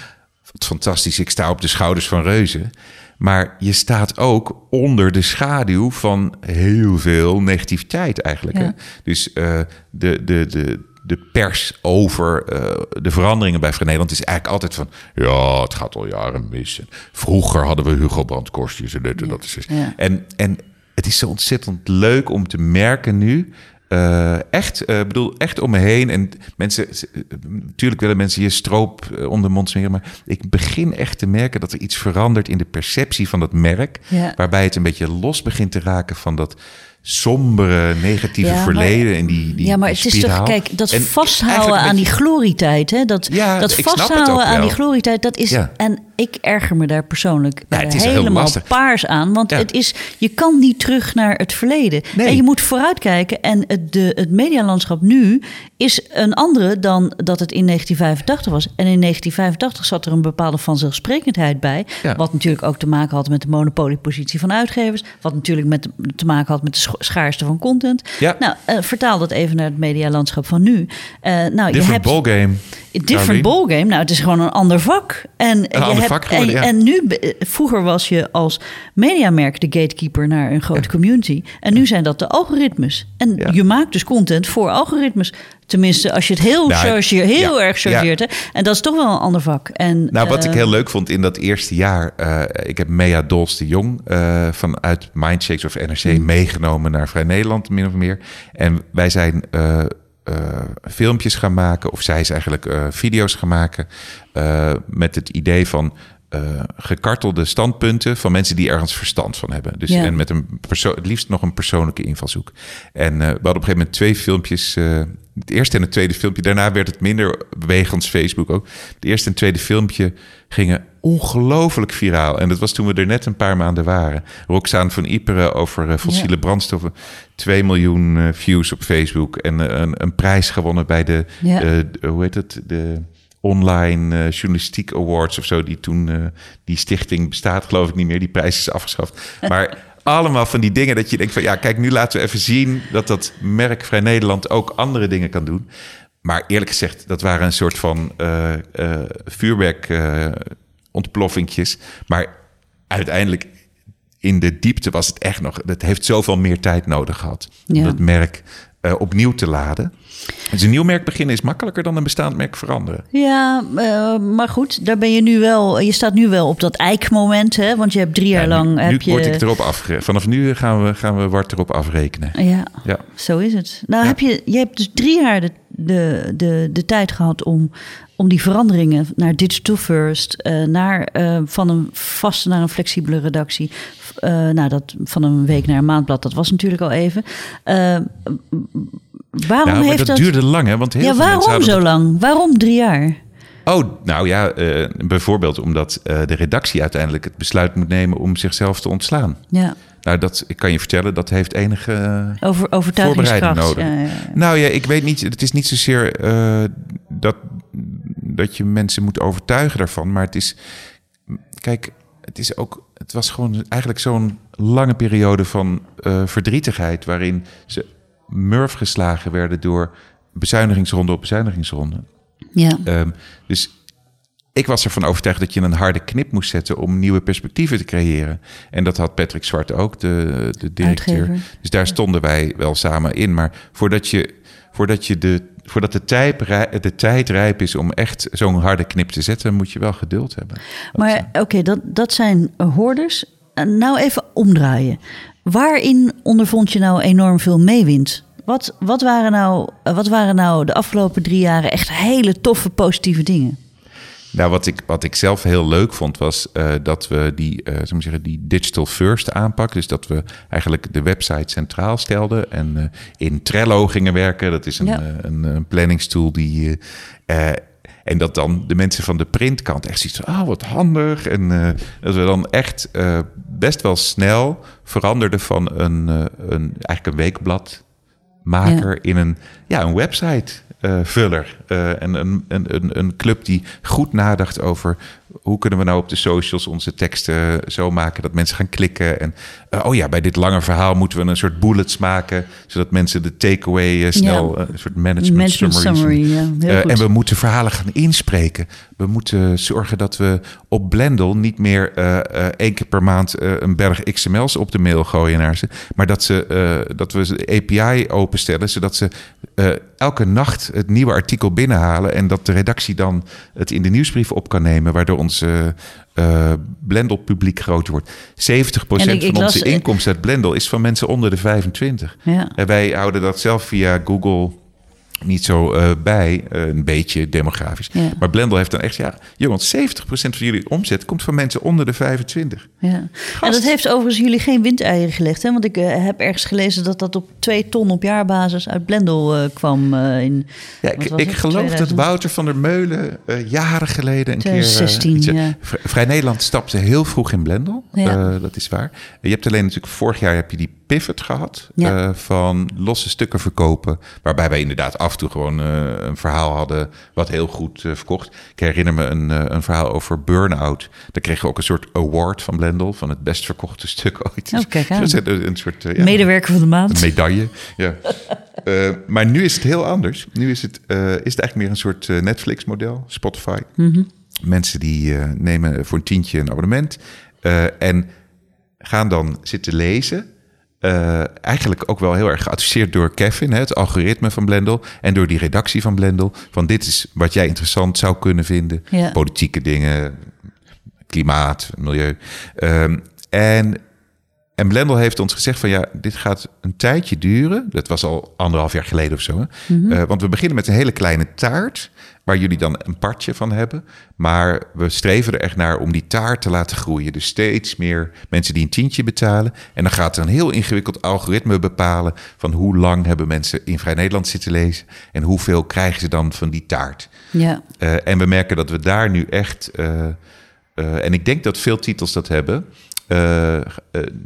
Wat fantastisch, ik sta op de schouders van reuzen. Maar je staat ook onder de schaduw van heel veel negativiteit eigenlijk. Hè? Dus eh, de, de, de, de pers over eh, de veranderingen bij Vrij Nederland is eigenlijk altijd van... ja, het gaat al jaren mis. En vroeger hadden we Hugo Brandt kostjes en dit en dat. Is Ja. en, en het is zo ontzettend leuk om te merken nu... eh, echt, eh, bedoel, echt om me heen. En mensen, eh, natuurlijk willen mensen je stroop eh, onder de mond smeren. Maar ik begin echt te merken dat er iets verandert in de perceptie van dat merk. Ja. Waarbij het een beetje los begint te raken van dat sombere, negatieve Ja, maar- verleden. En die, die, ja, maar die het is toch, kijk, dat En vasthouden aan die glorietijd, hè, dat, Ja, dat vasthouden aan wel. die glorietijd, dat is, en ik erger me daar persoonlijk Ja, eh, het is heel helemaal paars aan, want Ja. het is, je kan niet terug naar het verleden. Nee. En je moet vooruitkijken en het, de, het medialandschap nu is een andere dan dat het in 1985 was. En in 1985 zat er een bepaalde vanzelfsprekendheid bij, Ja. wat natuurlijk ook te maken had met de monopoliepositie van uitgevers, wat natuurlijk met, te maken had met de schaarste van content. Nou, eh, vertaal dat even naar het medialandschap van nu. Eh, nou, je hebt ballgame. Different ballgame. Nou, het is gewoon een ander vak. En je ander hebt, vak geworden, en, ja. en nu, vroeger was je als mediamerk de gatekeeper naar een grote community. En nu zijn dat de algoritmes. En Ja. je maakt dus content voor algoritmes. Tenminste, als je het heel, Nou, chargeert, heel erg chargeert. hè. En dat is toch wel een ander vak. En, Nou, wat eh, ik heel leuk vond in dat eerste jaar. eh, ik heb Mea Dols de Jong eh, vanuit Mindshakes of NRC Mm. meegenomen naar Vrij Nederland, min of meer. En wij zijn eh, filmpjes gaan maken, of zij is eigenlijk eh, video's gaan maken. eh, met het idee van. Eh, gekartelde standpunten van mensen die ergens verstand van hebben. Dus Ja. en met een het liefst nog een persoonlijke invalshoek. En eh, we hadden op een gegeven moment twee filmpjes. eh, het eerste en het tweede filmpje. Daarna werd het minder wegens Facebook ook. Het eerste en het tweede filmpje gingen ongelooflijk viraal. En dat was toen we er net een paar maanden waren. Roxane van Iperen over fossiele Ja. brandstoffen. 2 miljoen views op Facebook. En een, een prijs gewonnen bij de, Ja. de- hoe heet het? De online eh, journalistiek awards of zo. Die toen, eh, die stichting bestaat geloof ik niet meer. Die prijs is afgeschaft. Maar allemaal van die dingen dat je denkt van... ja, kijk, nu laten we even zien dat dat merk Vrij Nederland ook andere dingen kan doen. Maar eerlijk gezegd, dat waren een soort van eh vuurwerk ontploffingjes. Maar uiteindelijk in de diepte was het echt nog... Het heeft zoveel meer tijd nodig gehad om Ja. dat merk eh, opnieuw te laden. Dus een nieuw merk beginnen is makkelijker dan een bestaand merk veranderen. Ja, eh, maar goed, daar ben je nu wel. Je staat nu wel op dat eikmoment, hè? Want je hebt drie jaar Ja, lang. nu, heb nu je, word ik erop afge... Vanaf nu gaan we, gaan we Wart erop afrekenen. Ja, Ja. zo is het. Nou, Ja. heb je, je hebt dus drie jaar de, de, de, de tijd gehad om, om die veranderingen naar digital first, eh, naar, van een vaste naar een flexibele redactie. Eh, nou, dat van een week naar een maandblad, dat was natuurlijk al even. Eh, waarom Nou, heeft dat, duurde lang, hè? Want heel ja, waarom zo lang? Waarom drie jaar? Oh, nou ja, eh, bijvoorbeeld omdat de redactie uiteindelijk het besluit moet nemen om zichzelf te ontslaan. Ja, Nou, dat ik kan je vertellen, dat heeft enige over, overtuigingskracht. voorbereiding nodig. Ja, ja, ja. Nou ja, ik weet niet, het is niet zozeer dat, dat je mensen moet overtuigen daarvan, maar het is, kijk, het is ook, het was gewoon eigenlijk zo'n lange periode van eh, verdrietigheid waarin ze murf geslagen werden door bezuinigingsronde op bezuinigingsronde. ja. Ehm, dus ik was ervan overtuigd dat je een harde knip moest zetten om nieuwe perspectieven te creëren. En dat had Patrick Zwart ook, de, de directeur. Uitgever. Dus daar stonden wij wel samen in. Maar voordat, je, voordat, je de, voordat de, tijd, de tijd rijp is om echt zo'n harde knip te zetten, moet je wel geduld hebben. Maar oké, dat, dat zijn eh, hoorders. Eh, Nou even omdraaien. Waarin ondervond je nou enorm veel meewind? Wat, wat, waren nou, eh, wat waren nou de afgelopen drie jaren echt hele toffe positieve dingen? Nou, wat ik, wat ik zelf heel leuk vond, was eh, dat we die, eh zullen we zeggen, die digital first aanpak. Dus dat we eigenlijk de website centraal stelden en eh, in Trello gingen werken. Dat is een, Ja. eh, een, een planningstool die. eh, eh, en dat dan de mensen van de printkant echt zoiets van, oh, wat handig. En eh, dat we dan echt eh, best wel snel veranderden van een, eh, een eigenlijk een weekbladmaker in een, ja, een website eh, vuller. Eh, en een, een, een, een club die goed nadacht over hoe kunnen we nou op de socials onze teksten zo maken dat mensen gaan klikken. En eh, oh ja, bij dit lange verhaal moeten we een soort bullets maken, zodat mensen de takeaway snel, Ja. een soort management, Management summary. summary, ja, en we moeten verhalen gaan inspreken. We moeten zorgen dat we op Blendel niet meer één keer per maand een berg XML's op de mail gooien naar ze. Maar dat, ze, dat we de API openstellen, zodat ze elke nacht het nieuwe artikel binnenhalen en dat de redactie dan het in de nieuwsbrief op kan nemen, waardoor ons uh, Blendel publiek groter wordt. 70% van onze inkomsten uit Blendel is van mensen onder de 25. Ja. En wij houden dat zelf via Google niet zo uh, bij, uh, een beetje demografisch. Ja. Maar Blendel heeft dan echt, ja, jongens, 70% van jullie omzet komt van mensen onder de 25. Ja. En dat heeft overigens jullie geen windeieren gelegd, hè? Want ik uh, heb ergens gelezen dat dat op 2 ton op jaarbasis uit Blendel kwam. in, ja, ik, ik geloof 2000? dat Wouter van der Meulen jaren geleden een 2016, keer... Ja. Vrij Nederland stapte heel vroeg in Blendel, dat is waar. Je hebt alleen natuurlijk, vorig jaar heb je die pivot gehad ja. van losse stukken verkopen, waarbij wij inderdaad af en toe gewoon uh, een verhaal hadden wat heel goed uh, verkocht. Ik herinner me een, uh, een verhaal over Burnout. Daar kregen we ook een soort award van Blendel van het best verkochte stuk ooit. Oh, kijk aan. een, een soort ja, medewerker van de maand. Een medaille. Ja. maar nu is het heel anders. Nu is het, is het eigenlijk meer een soort Netflix-model, Spotify. Mm -hmm. Mensen die nemen voor een tientje een abonnement en gaan dan zitten lezen uh, eigenlijk ook wel heel erg geadviseerd door Kevin, hè, het algoritme van Blendel. En door die redactie van Blendel. Van dit is wat jij interessant zou kunnen vinden. Politieke dingen, klimaat, milieu. Um, en, en Blendel heeft ons gezegd van ja, dit gaat een tijdje duren. Dat was al anderhalf jaar geleden of zo. Hè? Mm -hmm. uh, want we beginnen met een hele kleine taart waar jullie dan een partje van hebben. Maar we streven er echt naar om die taart te laten groeien. Dus steeds meer mensen die een tientje betalen. En dan gaat er een heel ingewikkeld algoritme bepalen van hoe lang hebben mensen in Vrij Nederland zitten lezen en hoeveel krijgen ze dan van die taart. Ja. Uh, en we merken dat we daar nu echt, uh, uh, en ik denk dat veel titels dat hebben, uh,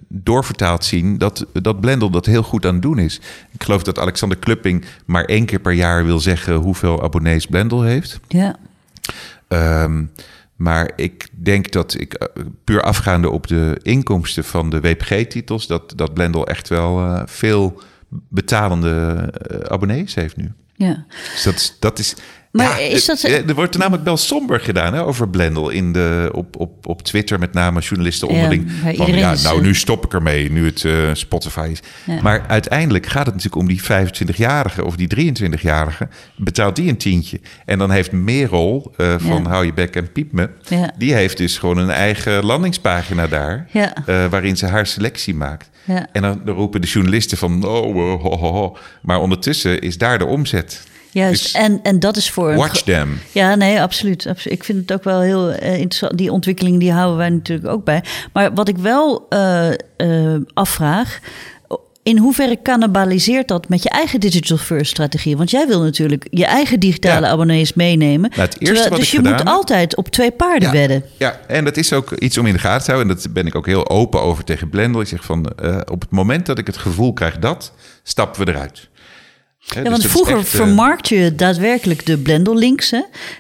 doorvertaald zien dat, dat Blendel dat heel goed aan het doen is. Ik geloof dat Alexander Klupping maar één keer per jaar wil zeggen hoeveel abonnees Blendel heeft. Ja. Um, maar ik denk dat ik uh, puur afgaande op de inkomsten van de WPG-titels, dat, dat Blendel echt wel uh, veel betalende abonnees heeft nu. Ja. Dus dat, dat is maar is dat... Er wordt er namelijk wel somber gedaan hè, over Blendel in de, op, op, op Twitter, met name journalisten onderling. Ja, van, ja nou, eh, nu stop ik ermee, nu het uh, Spotify is. Maar uiteindelijk gaat het natuurlijk om die 25-jarige of die 23-jarige. Betaalt die een tientje. En dan heeft Merel uh, van Hou je bek en piep me. Die heeft dus gewoon een eigen landingspagina daar. Uh, waarin ze haar selectie maakt. En dan, dan, roepen de journalisten van, oh, ho, ho, ho. Maar ondertussen is daar de omzet. Juist, dus en, en dat is voor... Watch them. Ja, nee, absoluut, absoluut. Ik vind het ook wel heel uh, interessant. Die ontwikkeling die houden wij natuurlijk ook bij. Maar wat ik wel uh, uh, afvraag... In hoeverre cannibaliseert dat met je eigen digital first strategie? Want jij wil natuurlijk je eigen digitale ja. abonnees meenemen. Nou, het eerste wat dus je moet altijd op twee paarden ja, wedden. Ja, en dat is ook iets om in de gaten te houden. En dat ben ik ook heel open over tegen Blendel. Ik zeg van, op het moment dat ik het gevoel krijg dat, stappen we eruit ja, dus vroeger echt, vermarkt je daadwerkelijk de Blendel-links.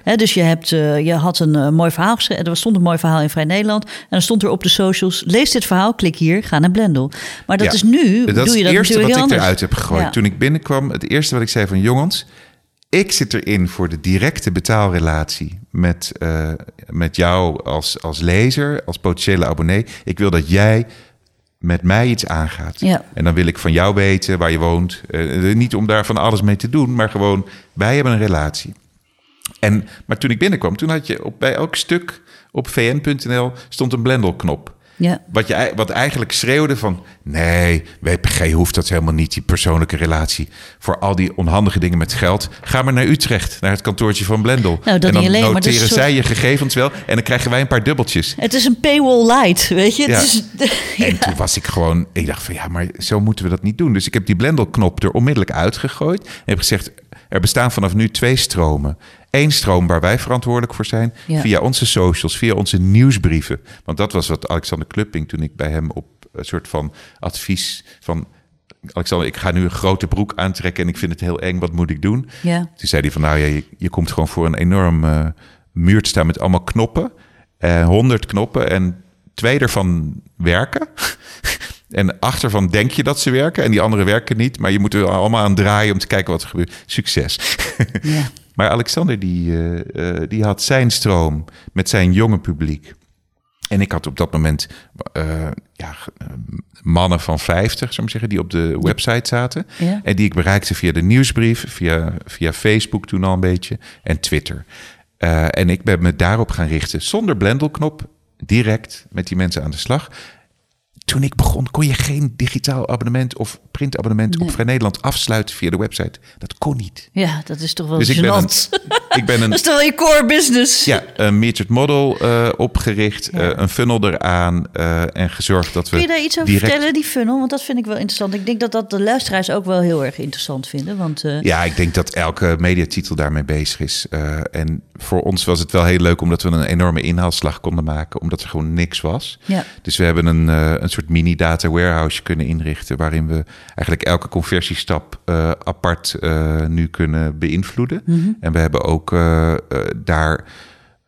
Hè? dus je, hebt, uh, je had een uh, mooi verhaal geschreven. Er stond een mooi verhaal in Vrij Nederland. En dan stond er op de socials: lees dit verhaal, klik hier, ga naar Blendel. Maar dat ja, is nu. Dat doe is je het eerste wat ik anders. eruit heb gegooid. Ja. Toen ik binnenkwam, het eerste wat ik zei van jongens. Ik zit erin voor de directe betaalrelatie met, uh, met jou als, als lezer, als potentiële abonnee. Ik wil dat jij met mij iets aangaat. Ja. En dan wil ik van jou weten waar je woont. Uh, niet om daar van alles mee te doen, maar gewoon wij hebben een relatie. En, maar toen ik binnenkwam, toen had je op, bij elk stuk op vn.nl stond een Blendel-knop. Ja. Wat, je, wat eigenlijk schreeuwde van... nee, WPG hoeft dat helemaal niet, die persoonlijke relatie. Voor al die onhandige dingen met geld... ga maar naar Utrecht, naar het kantoortje van Blendel. Nou, en dan alleen, noteren soort... zij je gegevens wel... en dan krijgen wij een paar dubbeltjes. Het is een paywall light, weet je? Ja. Is, ja. En toen was ik gewoon... ik dacht van ja, maar zo moeten we dat niet doen. Dus ik heb die Blendel-knop er onmiddellijk uitgegooid... en heb gezegd, er bestaan vanaf nu twee stromen. Eén stroom waar wij verantwoordelijk voor zijn. Ja. Via onze socials, via onze nieuwsbrieven. Want dat was wat Alexander Klupping toen ik bij hem op een soort van advies van. Alexander, ik ga nu een grote broek aantrekken en ik vind het heel eng. Wat moet ik doen? Ja. Toen zei hij van, nou ja, je, je komt gewoon voor een enorm uh, muur te staan met allemaal knoppen. Uh, honderd knoppen en twee ervan werken. En achtervan denk je dat ze werken en die andere werken niet. Maar je moet er allemaal aan draaien om te kijken wat er gebeurt. Succes. Ja. Maar Alexander die, uh, uh, die had zijn stroom met zijn jonge publiek. En ik had op dat moment uh, ja, mannen van 50, zou ik zeggen, die op de website zaten. Ja. En die ik bereikte via de nieuwsbrief, via, via Facebook toen al een beetje en Twitter. Uh, en ik ben me daarop gaan richten zonder blendelknop, direct met die mensen aan de slag toen ik begon, kon je geen digitaal abonnement of printabonnement Nee. op Vrij Nederland afsluiten via de website. Dat kon niet. Ja, dat is toch wel Dus ik ben, een, ik ben Dat een, is toch wel je core business? ja, een metered model eh, opgericht, Ja. eh, een funnel eraan eh, en gezorgd dat we Kun je daar iets over direct... vertellen, die funnel? Want dat vind ik wel interessant. Ik denk dat dat de luisteraars ook wel heel erg interessant vinden. Want Ja, ik denk dat elke mediatitel daarmee bezig is. En voor ons was het wel heel leuk omdat we een enorme inhaalslag konden maken, omdat er gewoon niks was. ja. Dus we hebben een, eh, een soort mini data warehouse kunnen inrichten. waarin we eigenlijk elke conversiestap eh, apart eh, nu kunnen beïnvloeden. En we hebben ook daar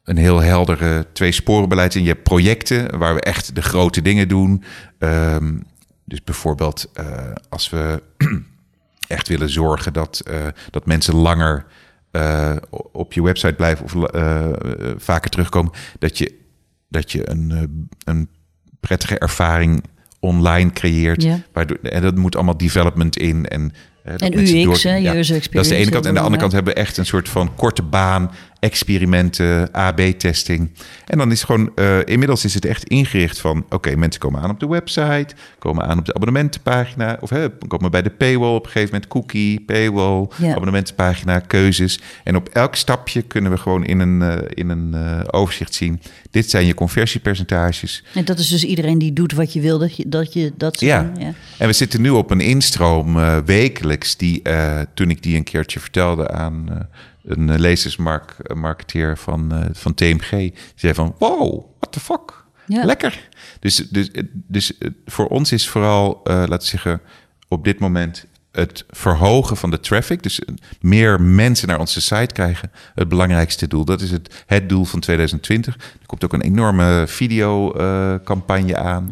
een heel heldere twee sporenbeleid in. Je hebt projecten waar we echt de grote dingen doen. Ehm, dus bijvoorbeeld als we echt willen zorgen dat, dat mensen langer eh, op je website blijven of eh, eh, vaker terugkomen, dat je, dat je een, een prettige ervaring online creëert. Ja. Waardoor, en dat moet allemaal development in. En, En UX, hè, user Dat is de experience, ene kant. En de andere kant hebben we echt een soort van korte baan, experimenten, AB-testing. En dan is het gewoon, eh, inmiddels is het echt ingericht van, oké, mensen komen aan op de website, komen aan op de abonnementenpagina, of hè, komen bij de paywall op een gegeven moment, cookie, paywall, Ja. abonnementenpagina, keuzes. En op elk stapje kunnen we gewoon in een, eh, in een eh, overzicht zien, dit zijn je conversiepercentages. En dat is dus iedereen die doet wat je wil dat je dat, je, dat ze Ja. doen. Ja. En we zitten nu op een instroom wekelijks, die toen ik die een keertje vertelde aan een eh, lezersmarketeer van, eh, van TMG, die zei van, wow, what the fuck, Ja. lekker. Dus, dus, dus eh, voor ons is vooral, eh, laten we zeggen, op dit moment het verhogen van de traffic, dus meer mensen naar onze site krijgen, het belangrijkste doel. Dat is het, het doel van 2020. Er komt ook een enorme videocampagne aan.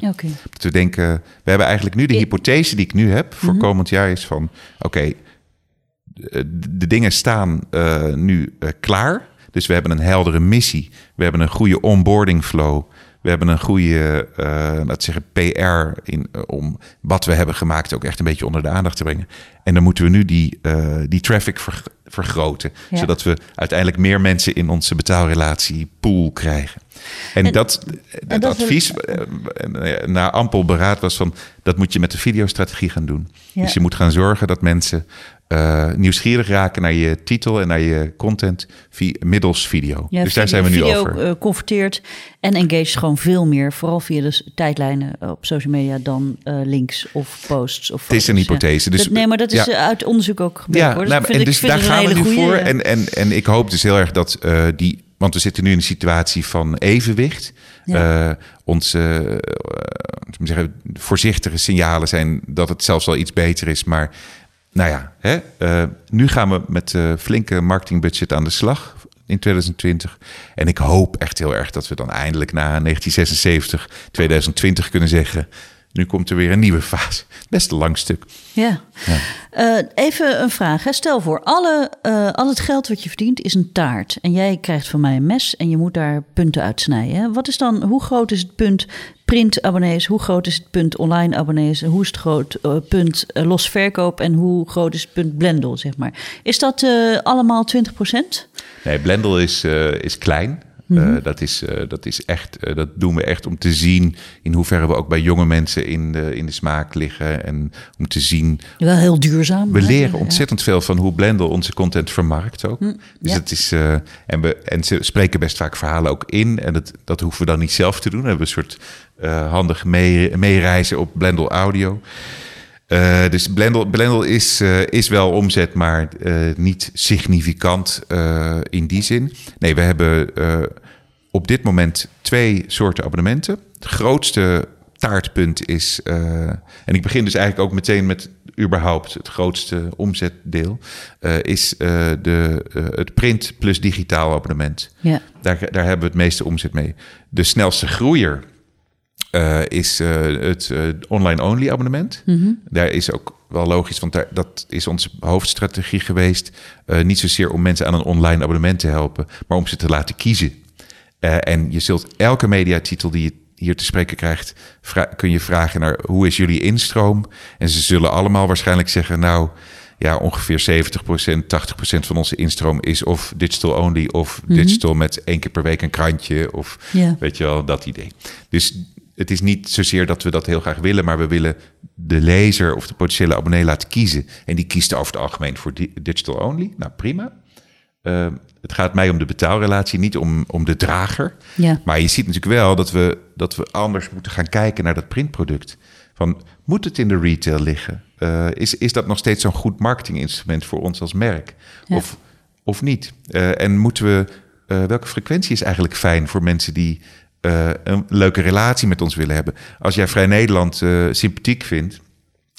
Dat we denken, we hebben eigenlijk nu de hypothese die ik nu heb voor komend jaar is van, oké, de dingen staan eh, nu eh, klaar. Dus we hebben een heldere missie. We hebben een goede onboarding flow. We hebben een goede, eh laten we zeggen, PR in, eh, om wat we hebben gemaakt ook echt een beetje onder de aandacht te brengen. En dan moeten we nu die, eh, die traffic ver- vergroten. Ja. Zodat we uiteindelijk meer mensen in onze betaalrelatie pool krijgen. En, En- dat, advies eh, eh, na ampel beraad was van... dat moet je met de videostrategie gaan doen. Ja. Dus je moet gaan zorgen dat mensen eh, nieuwsgierig raken... naar je titel en naar je content via, middels video. Ja, dus daar video- zijn we nu video, over. eh, converteert en engage gewoon veel meer. Vooral via de s- tijdlijnen op social media dan eh, links of posts. Of Het is een ja. hypothese, dus- Dat- nee, maar dat is ja. uit onderzoek ook gebeurd. Ja, hoor. nou, vind en ik- dus vind daar gaan we nu goeie, voor. En, en, en ik hoop dus heel erg dat die... Want we zitten nu in een situatie van evenwicht. Ja. Onze zeggen, voorzichtige signalen zijn dat het zelfs wel iets beter is. Maar nou ja, hè, eh, nu gaan we met eh flinke marketingbudget aan de slag in 2020. En ik hoop echt heel erg dat we dan eindelijk na 1976, 2020 kunnen zeggen... nu komt er weer een nieuwe fase. Best een lang stuk. Ja. Eh, even een vraag. Hè. Stel voor, alle, eh, al het geld wat je verdient is een taart. En jij krijgt van mij een mes en je moet daar punten uitsnijden. Hè. Wat is dan, hoe groot is het punt print-abonnees? Hoe groot is het punt online-abonnees? Hoe is het groot, eh, punt los verkoop? En hoe groot is het punt Blendel, zeg maar? Is dat eh, allemaal 20% Nee, Blendel is, eh, is klein. Mhm. Eh, dat, is, eh, dat is echt, eh, dat doen we echt om te zien in hoeverre we ook bij jonge mensen in de, in de smaak liggen. En om te zien. Wel heel duurzaam. We hè? leren Ja. ontzettend veel van hoe Blendel onze content vermarkt ook. Dus ja. het is, en, we, en ze spreken best vaak verhalen ook in. En dat, dat hoeven we dan niet zelf te doen. We hebben een soort handig mee, meereizen op Blendel Audio. Dus Blendel, Blendel is, is wel omzet, maar niet significant in die zin. Nee, we hebben op dit moment twee soorten abonnementen. Het grootste taartpunt is, eh, en ik begin dus eigenlijk ook meteen met überhaupt het grootste omzetdeel, eh, is eh, de, het print plus digitaal abonnement. Ja. Daar, daar hebben we het meeste omzet mee. De snelste groeier is het online-only abonnement. Daar is ook wel logisch, want daar, dat is onze hoofdstrategie geweest. Niet zozeer om mensen aan een online abonnement te helpen, maar om ze te laten kiezen. Eh, en je zult elke mediatitel die je hier te spreken krijgt, kun je vragen naar hoe is jullie instroom? En ze zullen allemaal waarschijnlijk zeggen, nou ja, ongeveer 70%, 80% van onze instroom is of digital only of mhm. digital met één keer per week een krantje of weet je wel, dat idee. Dus het is niet zozeer dat we dat heel graag willen, maar we willen de lezer of de potentiële abonnee laten kiezen. En die kiest over het algemeen voor digital only. Nou, prima. Ehm, het gaat mij om de betaalrelatie, niet om, om de drager. Ja. Maar je ziet natuurlijk wel dat we, dat we anders moeten gaan kijken naar dat printproduct. Van, moet het in de retail liggen? Uh, is, is dat nog steeds zo'n goed marketinginstrument voor ons als merk? Of, of niet? Uh, en moeten we, uh, welke frequentie is eigenlijk fijn voor mensen die een leuke relatie met ons willen hebben? Als jij Vrij Nederland sympathiek vindt,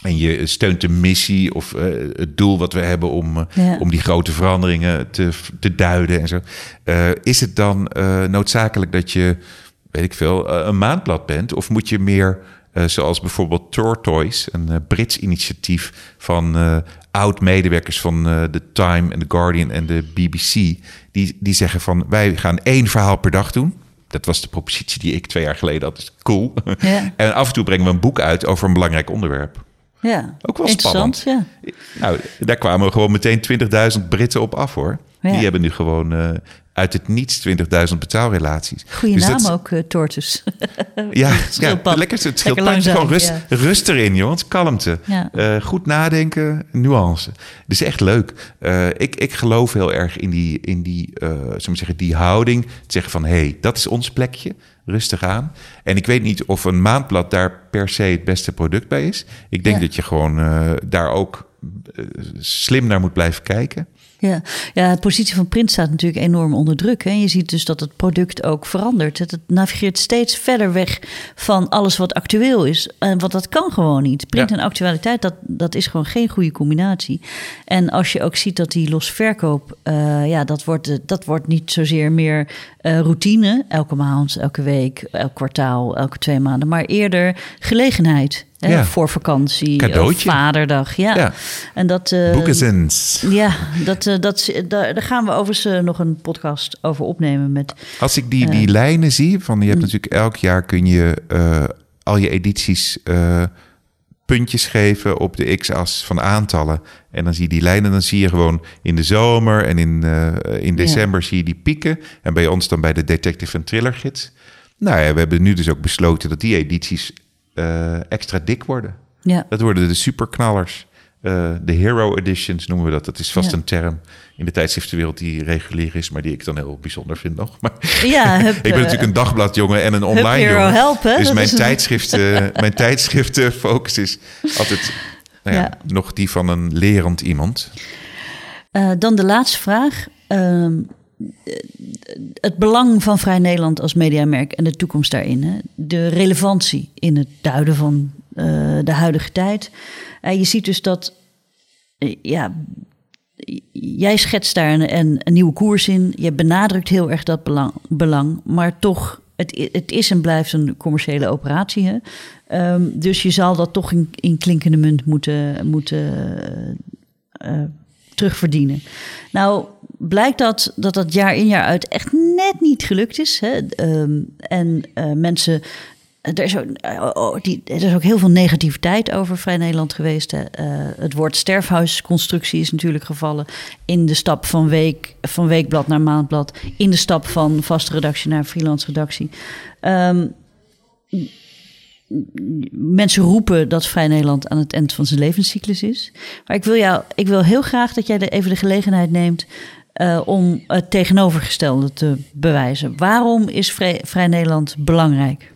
en je steunt de missie of uh, het doel wat we hebben om, uh, om die grote veranderingen te, te duiden en zo. Uh, is het dan noodzakelijk dat je, weet ik veel, een maandblad bent? Of moet je meer, zoals bijvoorbeeld Tortoise, een Brits initiatief van oud-medewerkers van The Time en The Guardian en de BBC, die, die zeggen van wij gaan één verhaal per dag doen. Dat was de propositie die ik twee jaar geleden had. Dus cool. Ja. en af en toe brengen we een boek uit over een belangrijk onderwerp. Ja, ook wel spannend. Ja. Nou, daar kwamen gewoon meteen 20.000 Britten op af hoor. Die hebben nu gewoon uh, uit het niets 20.000 betaalrelaties. Goeie dus naam ook, uh, Tortus. ja, ja lekker. Het scheelt langzaam, gewoon rust, ja. rust erin, jongens. Kalmte. Uh, goed nadenken, nuance. Het is echt leuk. ik, ik geloof heel erg in die, in die, zeggen, die houding. Te zeggen van, hé, hey, dat is ons plekje rustig aan. En ik weet niet of een maandblad daar per se het beste product bij is. Ik denk dat je gewoon uh, daar ook uh, slim naar moet blijven kijken. Ja. ja, de positie van print staat natuurlijk enorm onder druk. Hè. Je ziet dus dat het product ook verandert. Het, navigeert steeds verder weg van alles wat actueel is. En wat dat kan gewoon niet. Print en actualiteit, dat, dat is gewoon geen goede combinatie. En als je ook ziet dat die losverkoop, uh, ja, dat wordt, dat wordt niet zozeer meer uh, routine, elke maand, elke week, elk kwartaal, elke twee maanden, maar eerder gelegenheid. Ja. Voor vakantie, Cadeautje. vaderdag. Ja. ja. En dat, uh. Ja, dat, uh, dat, daar, daar gaan we overigens uh, nog een podcast over opnemen. Met, Als ik die, die lijnen zie, van je hebt mm. natuurlijk elk jaar kun je al je edities puntjes geven op de x-as van aantallen. En dan zie je die lijnen, dan zie je gewoon in de zomer en in, in december zie je die pieken. En bij ons dan bij de Detective en Thriller Gids. Nou ja, we hebben nu dus ook besloten dat die edities uh, extra dik worden. Ja. Dat worden de superknallers. Uh, de hero editions noemen we dat. Dat is vast een term in de tijdschriftenwereld die regulier is, maar die ik dan heel bijzonder vind nog. Maar ja, ik ben natuurlijk een dagbladjongen en een online jongen. Helpen, dus mijn, tijdschriften, mijn tijdschriftenfocus is altijd nou ja, nog die van een lerend iemand. Uh, dan de laatste vraag. Uh, het belang van Vrij Nederland als mediamerk en de toekomst daarin. Hè? De relevantie in het duiden van uh, de huidige tijd. Uh, je ziet dus dat, uh, ja, jij schetst daar een, een, nieuwe koers in. Je benadrukt heel erg dat belang, belang maar toch, het, het is en blijft een commerciële operatie. Hè? Um, dus je zal dat toch in, in klinkende munt moeten, moeten terugverdienen. Nou, blijkt dat, dat dat jaar in jaar uit echt net niet gelukt is. Hè? Um, en uh, mensen. Er is, ook, uh, oh, die, er is ook heel veel negativiteit over Vrij Nederland geweest. Hè. Uh, het woord sterfhuisconstructie is natuurlijk gevallen in de stap van, week, van weekblad naar maandblad, in de stap van vaste redactie naar freelance redactie. Um, mensen roepen dat Vrij Nederland aan het eind van zijn levenscyclus is. Maar ik wil, jou, ik wil heel graag dat jij er even de gelegenheid neemt uh, om het tegenovergestelde te bewijzen. Waarom is Vrij, Vrij Nederland belangrijk?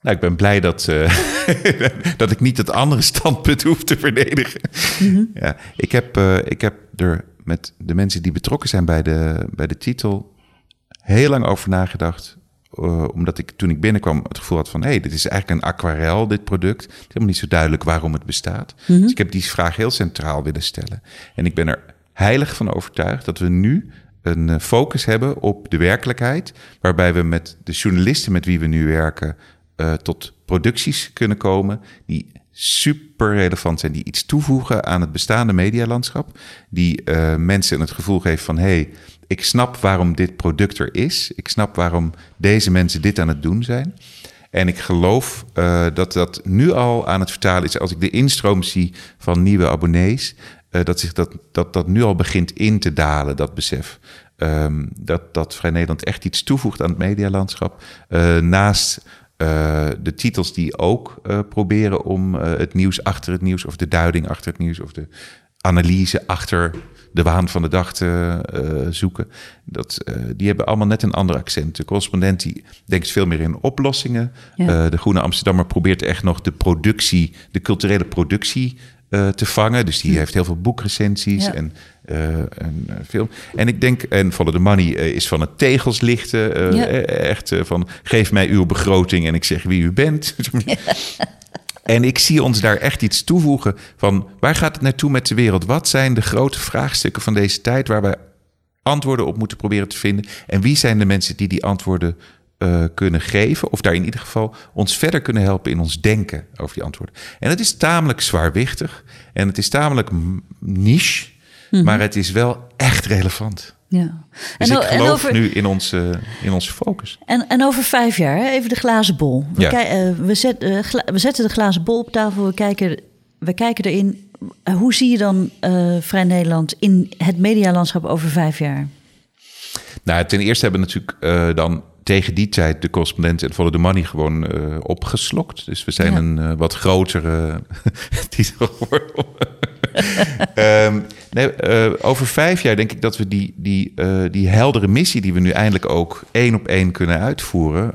Nou, ik ben blij dat, uh, dat ik niet het andere standpunt hoef te verdedigen. Mm -hmm. ja, ik, heb, uh, ik heb er met de mensen die betrokken zijn bij de, bij de titel heel lang over nagedacht. Uh, omdat ik toen ik binnenkwam het gevoel had van... hé, hey, dit is eigenlijk een aquarel, dit product. Het is helemaal niet zo duidelijk waarom het bestaat. Mm -hmm. Dus ik heb die vraag heel centraal willen stellen. En ik ben er heilig van overtuigd dat we nu een eh, focus hebben op de werkelijkheid, waarbij we met de journalisten met wie we nu werken uh, tot producties kunnen komen die super relevant zijn, die iets toevoegen aan het bestaande medialandschap, die uh, mensen het gevoel geven van hey, ik snap waarom dit product er is, ik snap waarom deze mensen dit aan het doen zijn. En ik geloof dat dat nu al aan het vertalen is. Als ik de instroom zie van nieuwe abonnees, uh, dat, zich dat, dat dat nu al begint in te dalen, dat besef. Um, dat, dat Vrij Nederland echt iets toevoegt aan het medialandschap. Uh, naast uh, de titels die ook proberen om het nieuws achter het nieuws, of de duiding achter het nieuws, of de analyse achter de waan van de dag te zoeken. Dat, die hebben allemaal net een ander accent. De correspondent die denkt veel meer in oplossingen. Ja. de Groene Amsterdammer probeert echt nog de productie, de culturele productie uh, te vangen. Dus die hm. heeft heel veel boekrecensies ja. en, uh, en film. En ik denk, en Follow the Money is van het tegels lichten. Ja. Echt van, geef mij uw begroting en ik zeg wie u bent. En ik zie ons daar echt iets toevoegen van waar gaat het naartoe met de wereld? Wat zijn de grote vraagstukken van deze tijd waar we antwoorden op moeten proberen te vinden? En wie zijn de mensen die die antwoorden uh, kunnen geven, of daar in ieder geval ons verder kunnen helpen in ons denken over die antwoorden. En het is tamelijk zwaarwichtig en het is tamelijk niche, mm -hmm. maar het is wel echt relevant. Ja. Dus en, ik geloof en over, nu in onze, in onze focus. En, en over vijf jaar, even de glazen bol. We, ja. uh, we, zet, uh, we zetten de glazen bol op tafel, we kijken, we kijken erin. Hoe zie je dan Vrij Nederland in het medialandschap over vijf jaar? Nou, ten eerste hebben we natuurlijk dan tegen die tijd de correspondent en Follow the Money gewoon uh, opgeslokt. Dus we zijn ja. een uh, wat grotere titel geworden. um, nee, uh, over vijf jaar denk ik dat we die, die, die heldere missie die we nu eindelijk ook één op één kunnen uitvoeren,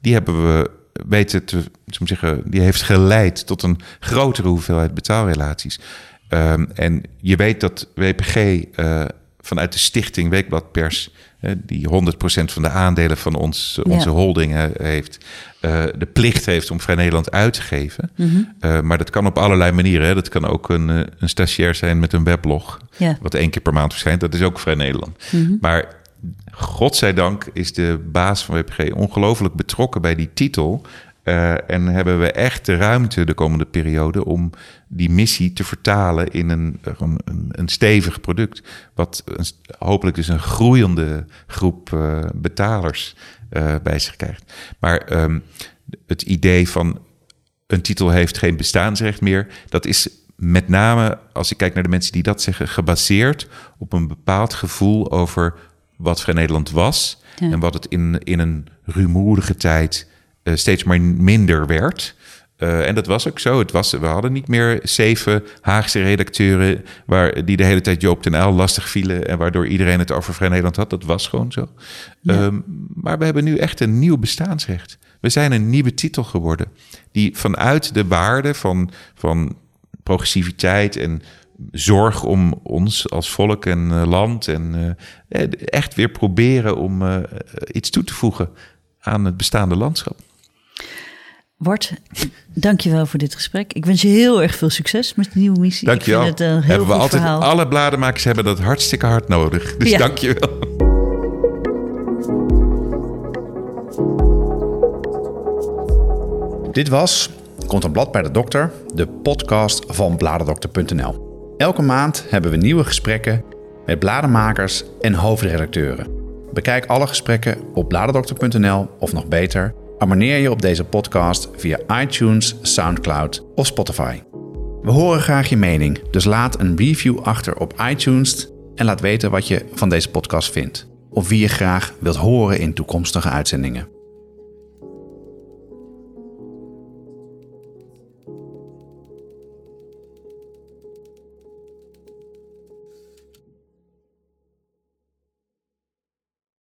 die hebben we weten te zeggen, die heeft geleid tot een grotere hoeveelheid betaalrelaties. Um, en je weet dat WPG vanuit de stichting Weekblad Pers die 100% van de aandelen van ons, onze ja. holdingen heeft, uh, de plicht heeft om Vrij Nederland uit te geven. Mm -hmm. uh, maar dat kan op allerlei manieren. Hè. Dat kan ook een, eh, een stagiair zijn met een weblog, ja. wat één keer per maand verschijnt. Dat is ook Vrij Nederland. Mm -hmm. Maar godzijdank is de baas van WPG ongelooflijk betrokken bij die titel. Uh, en hebben we echt de ruimte de komende periode om die missie te vertalen in een, een, een stevig product. Wat een, hopelijk dus een groeiende groep uh, betalers uh, bij zich krijgt. Maar um, het idee van een titel heeft geen bestaansrecht meer, dat is met name, als ik kijk naar de mensen die dat zeggen, gebaseerd op een bepaald gevoel over wat Vrij Nederland was. Ja. En wat het in, in een rumoerige tijd steeds maar minder werd. Uh, en dat was ook zo. Het was, we hadden niet meer zeven Haagse redacteuren waar, die de hele tijd Joop ten Uyl lastig vielen en waardoor iedereen het over Vrij Nederland had. Dat was gewoon zo. Ja. Um, maar we hebben nu echt een nieuw bestaansrecht. We zijn een nieuwe titel geworden die vanuit de waarde van, van progressiviteit en zorg om ons als volk en uh, land en uh, echt weer proberen om iets toe te voegen aan het bestaande landschap. Bart, dankjewel voor dit gesprek. Ik wens je heel erg veel succes met de nieuwe missie. Dankjewel. Ik vind het een heel hebben we altijd, verhaal. Alle bladenmakers hebben dat hartstikke hard nodig. Dus ja. dankjewel. Dit was Komt een blad bij de dokter, de podcast van bladerdokter.nl. Elke maand hebben we nieuwe gesprekken met bladenmakers en hoofdredacteuren. Bekijk alle gesprekken op bladerdokter.nl of nog beter Abonneer je op deze podcast via iTunes, SoundCloud of Spotify. We horen graag je mening, dus laat een review achter op iTunes en laat weten wat je van deze podcast vindt. Of wie je graag wilt horen in toekomstige uitzendingen.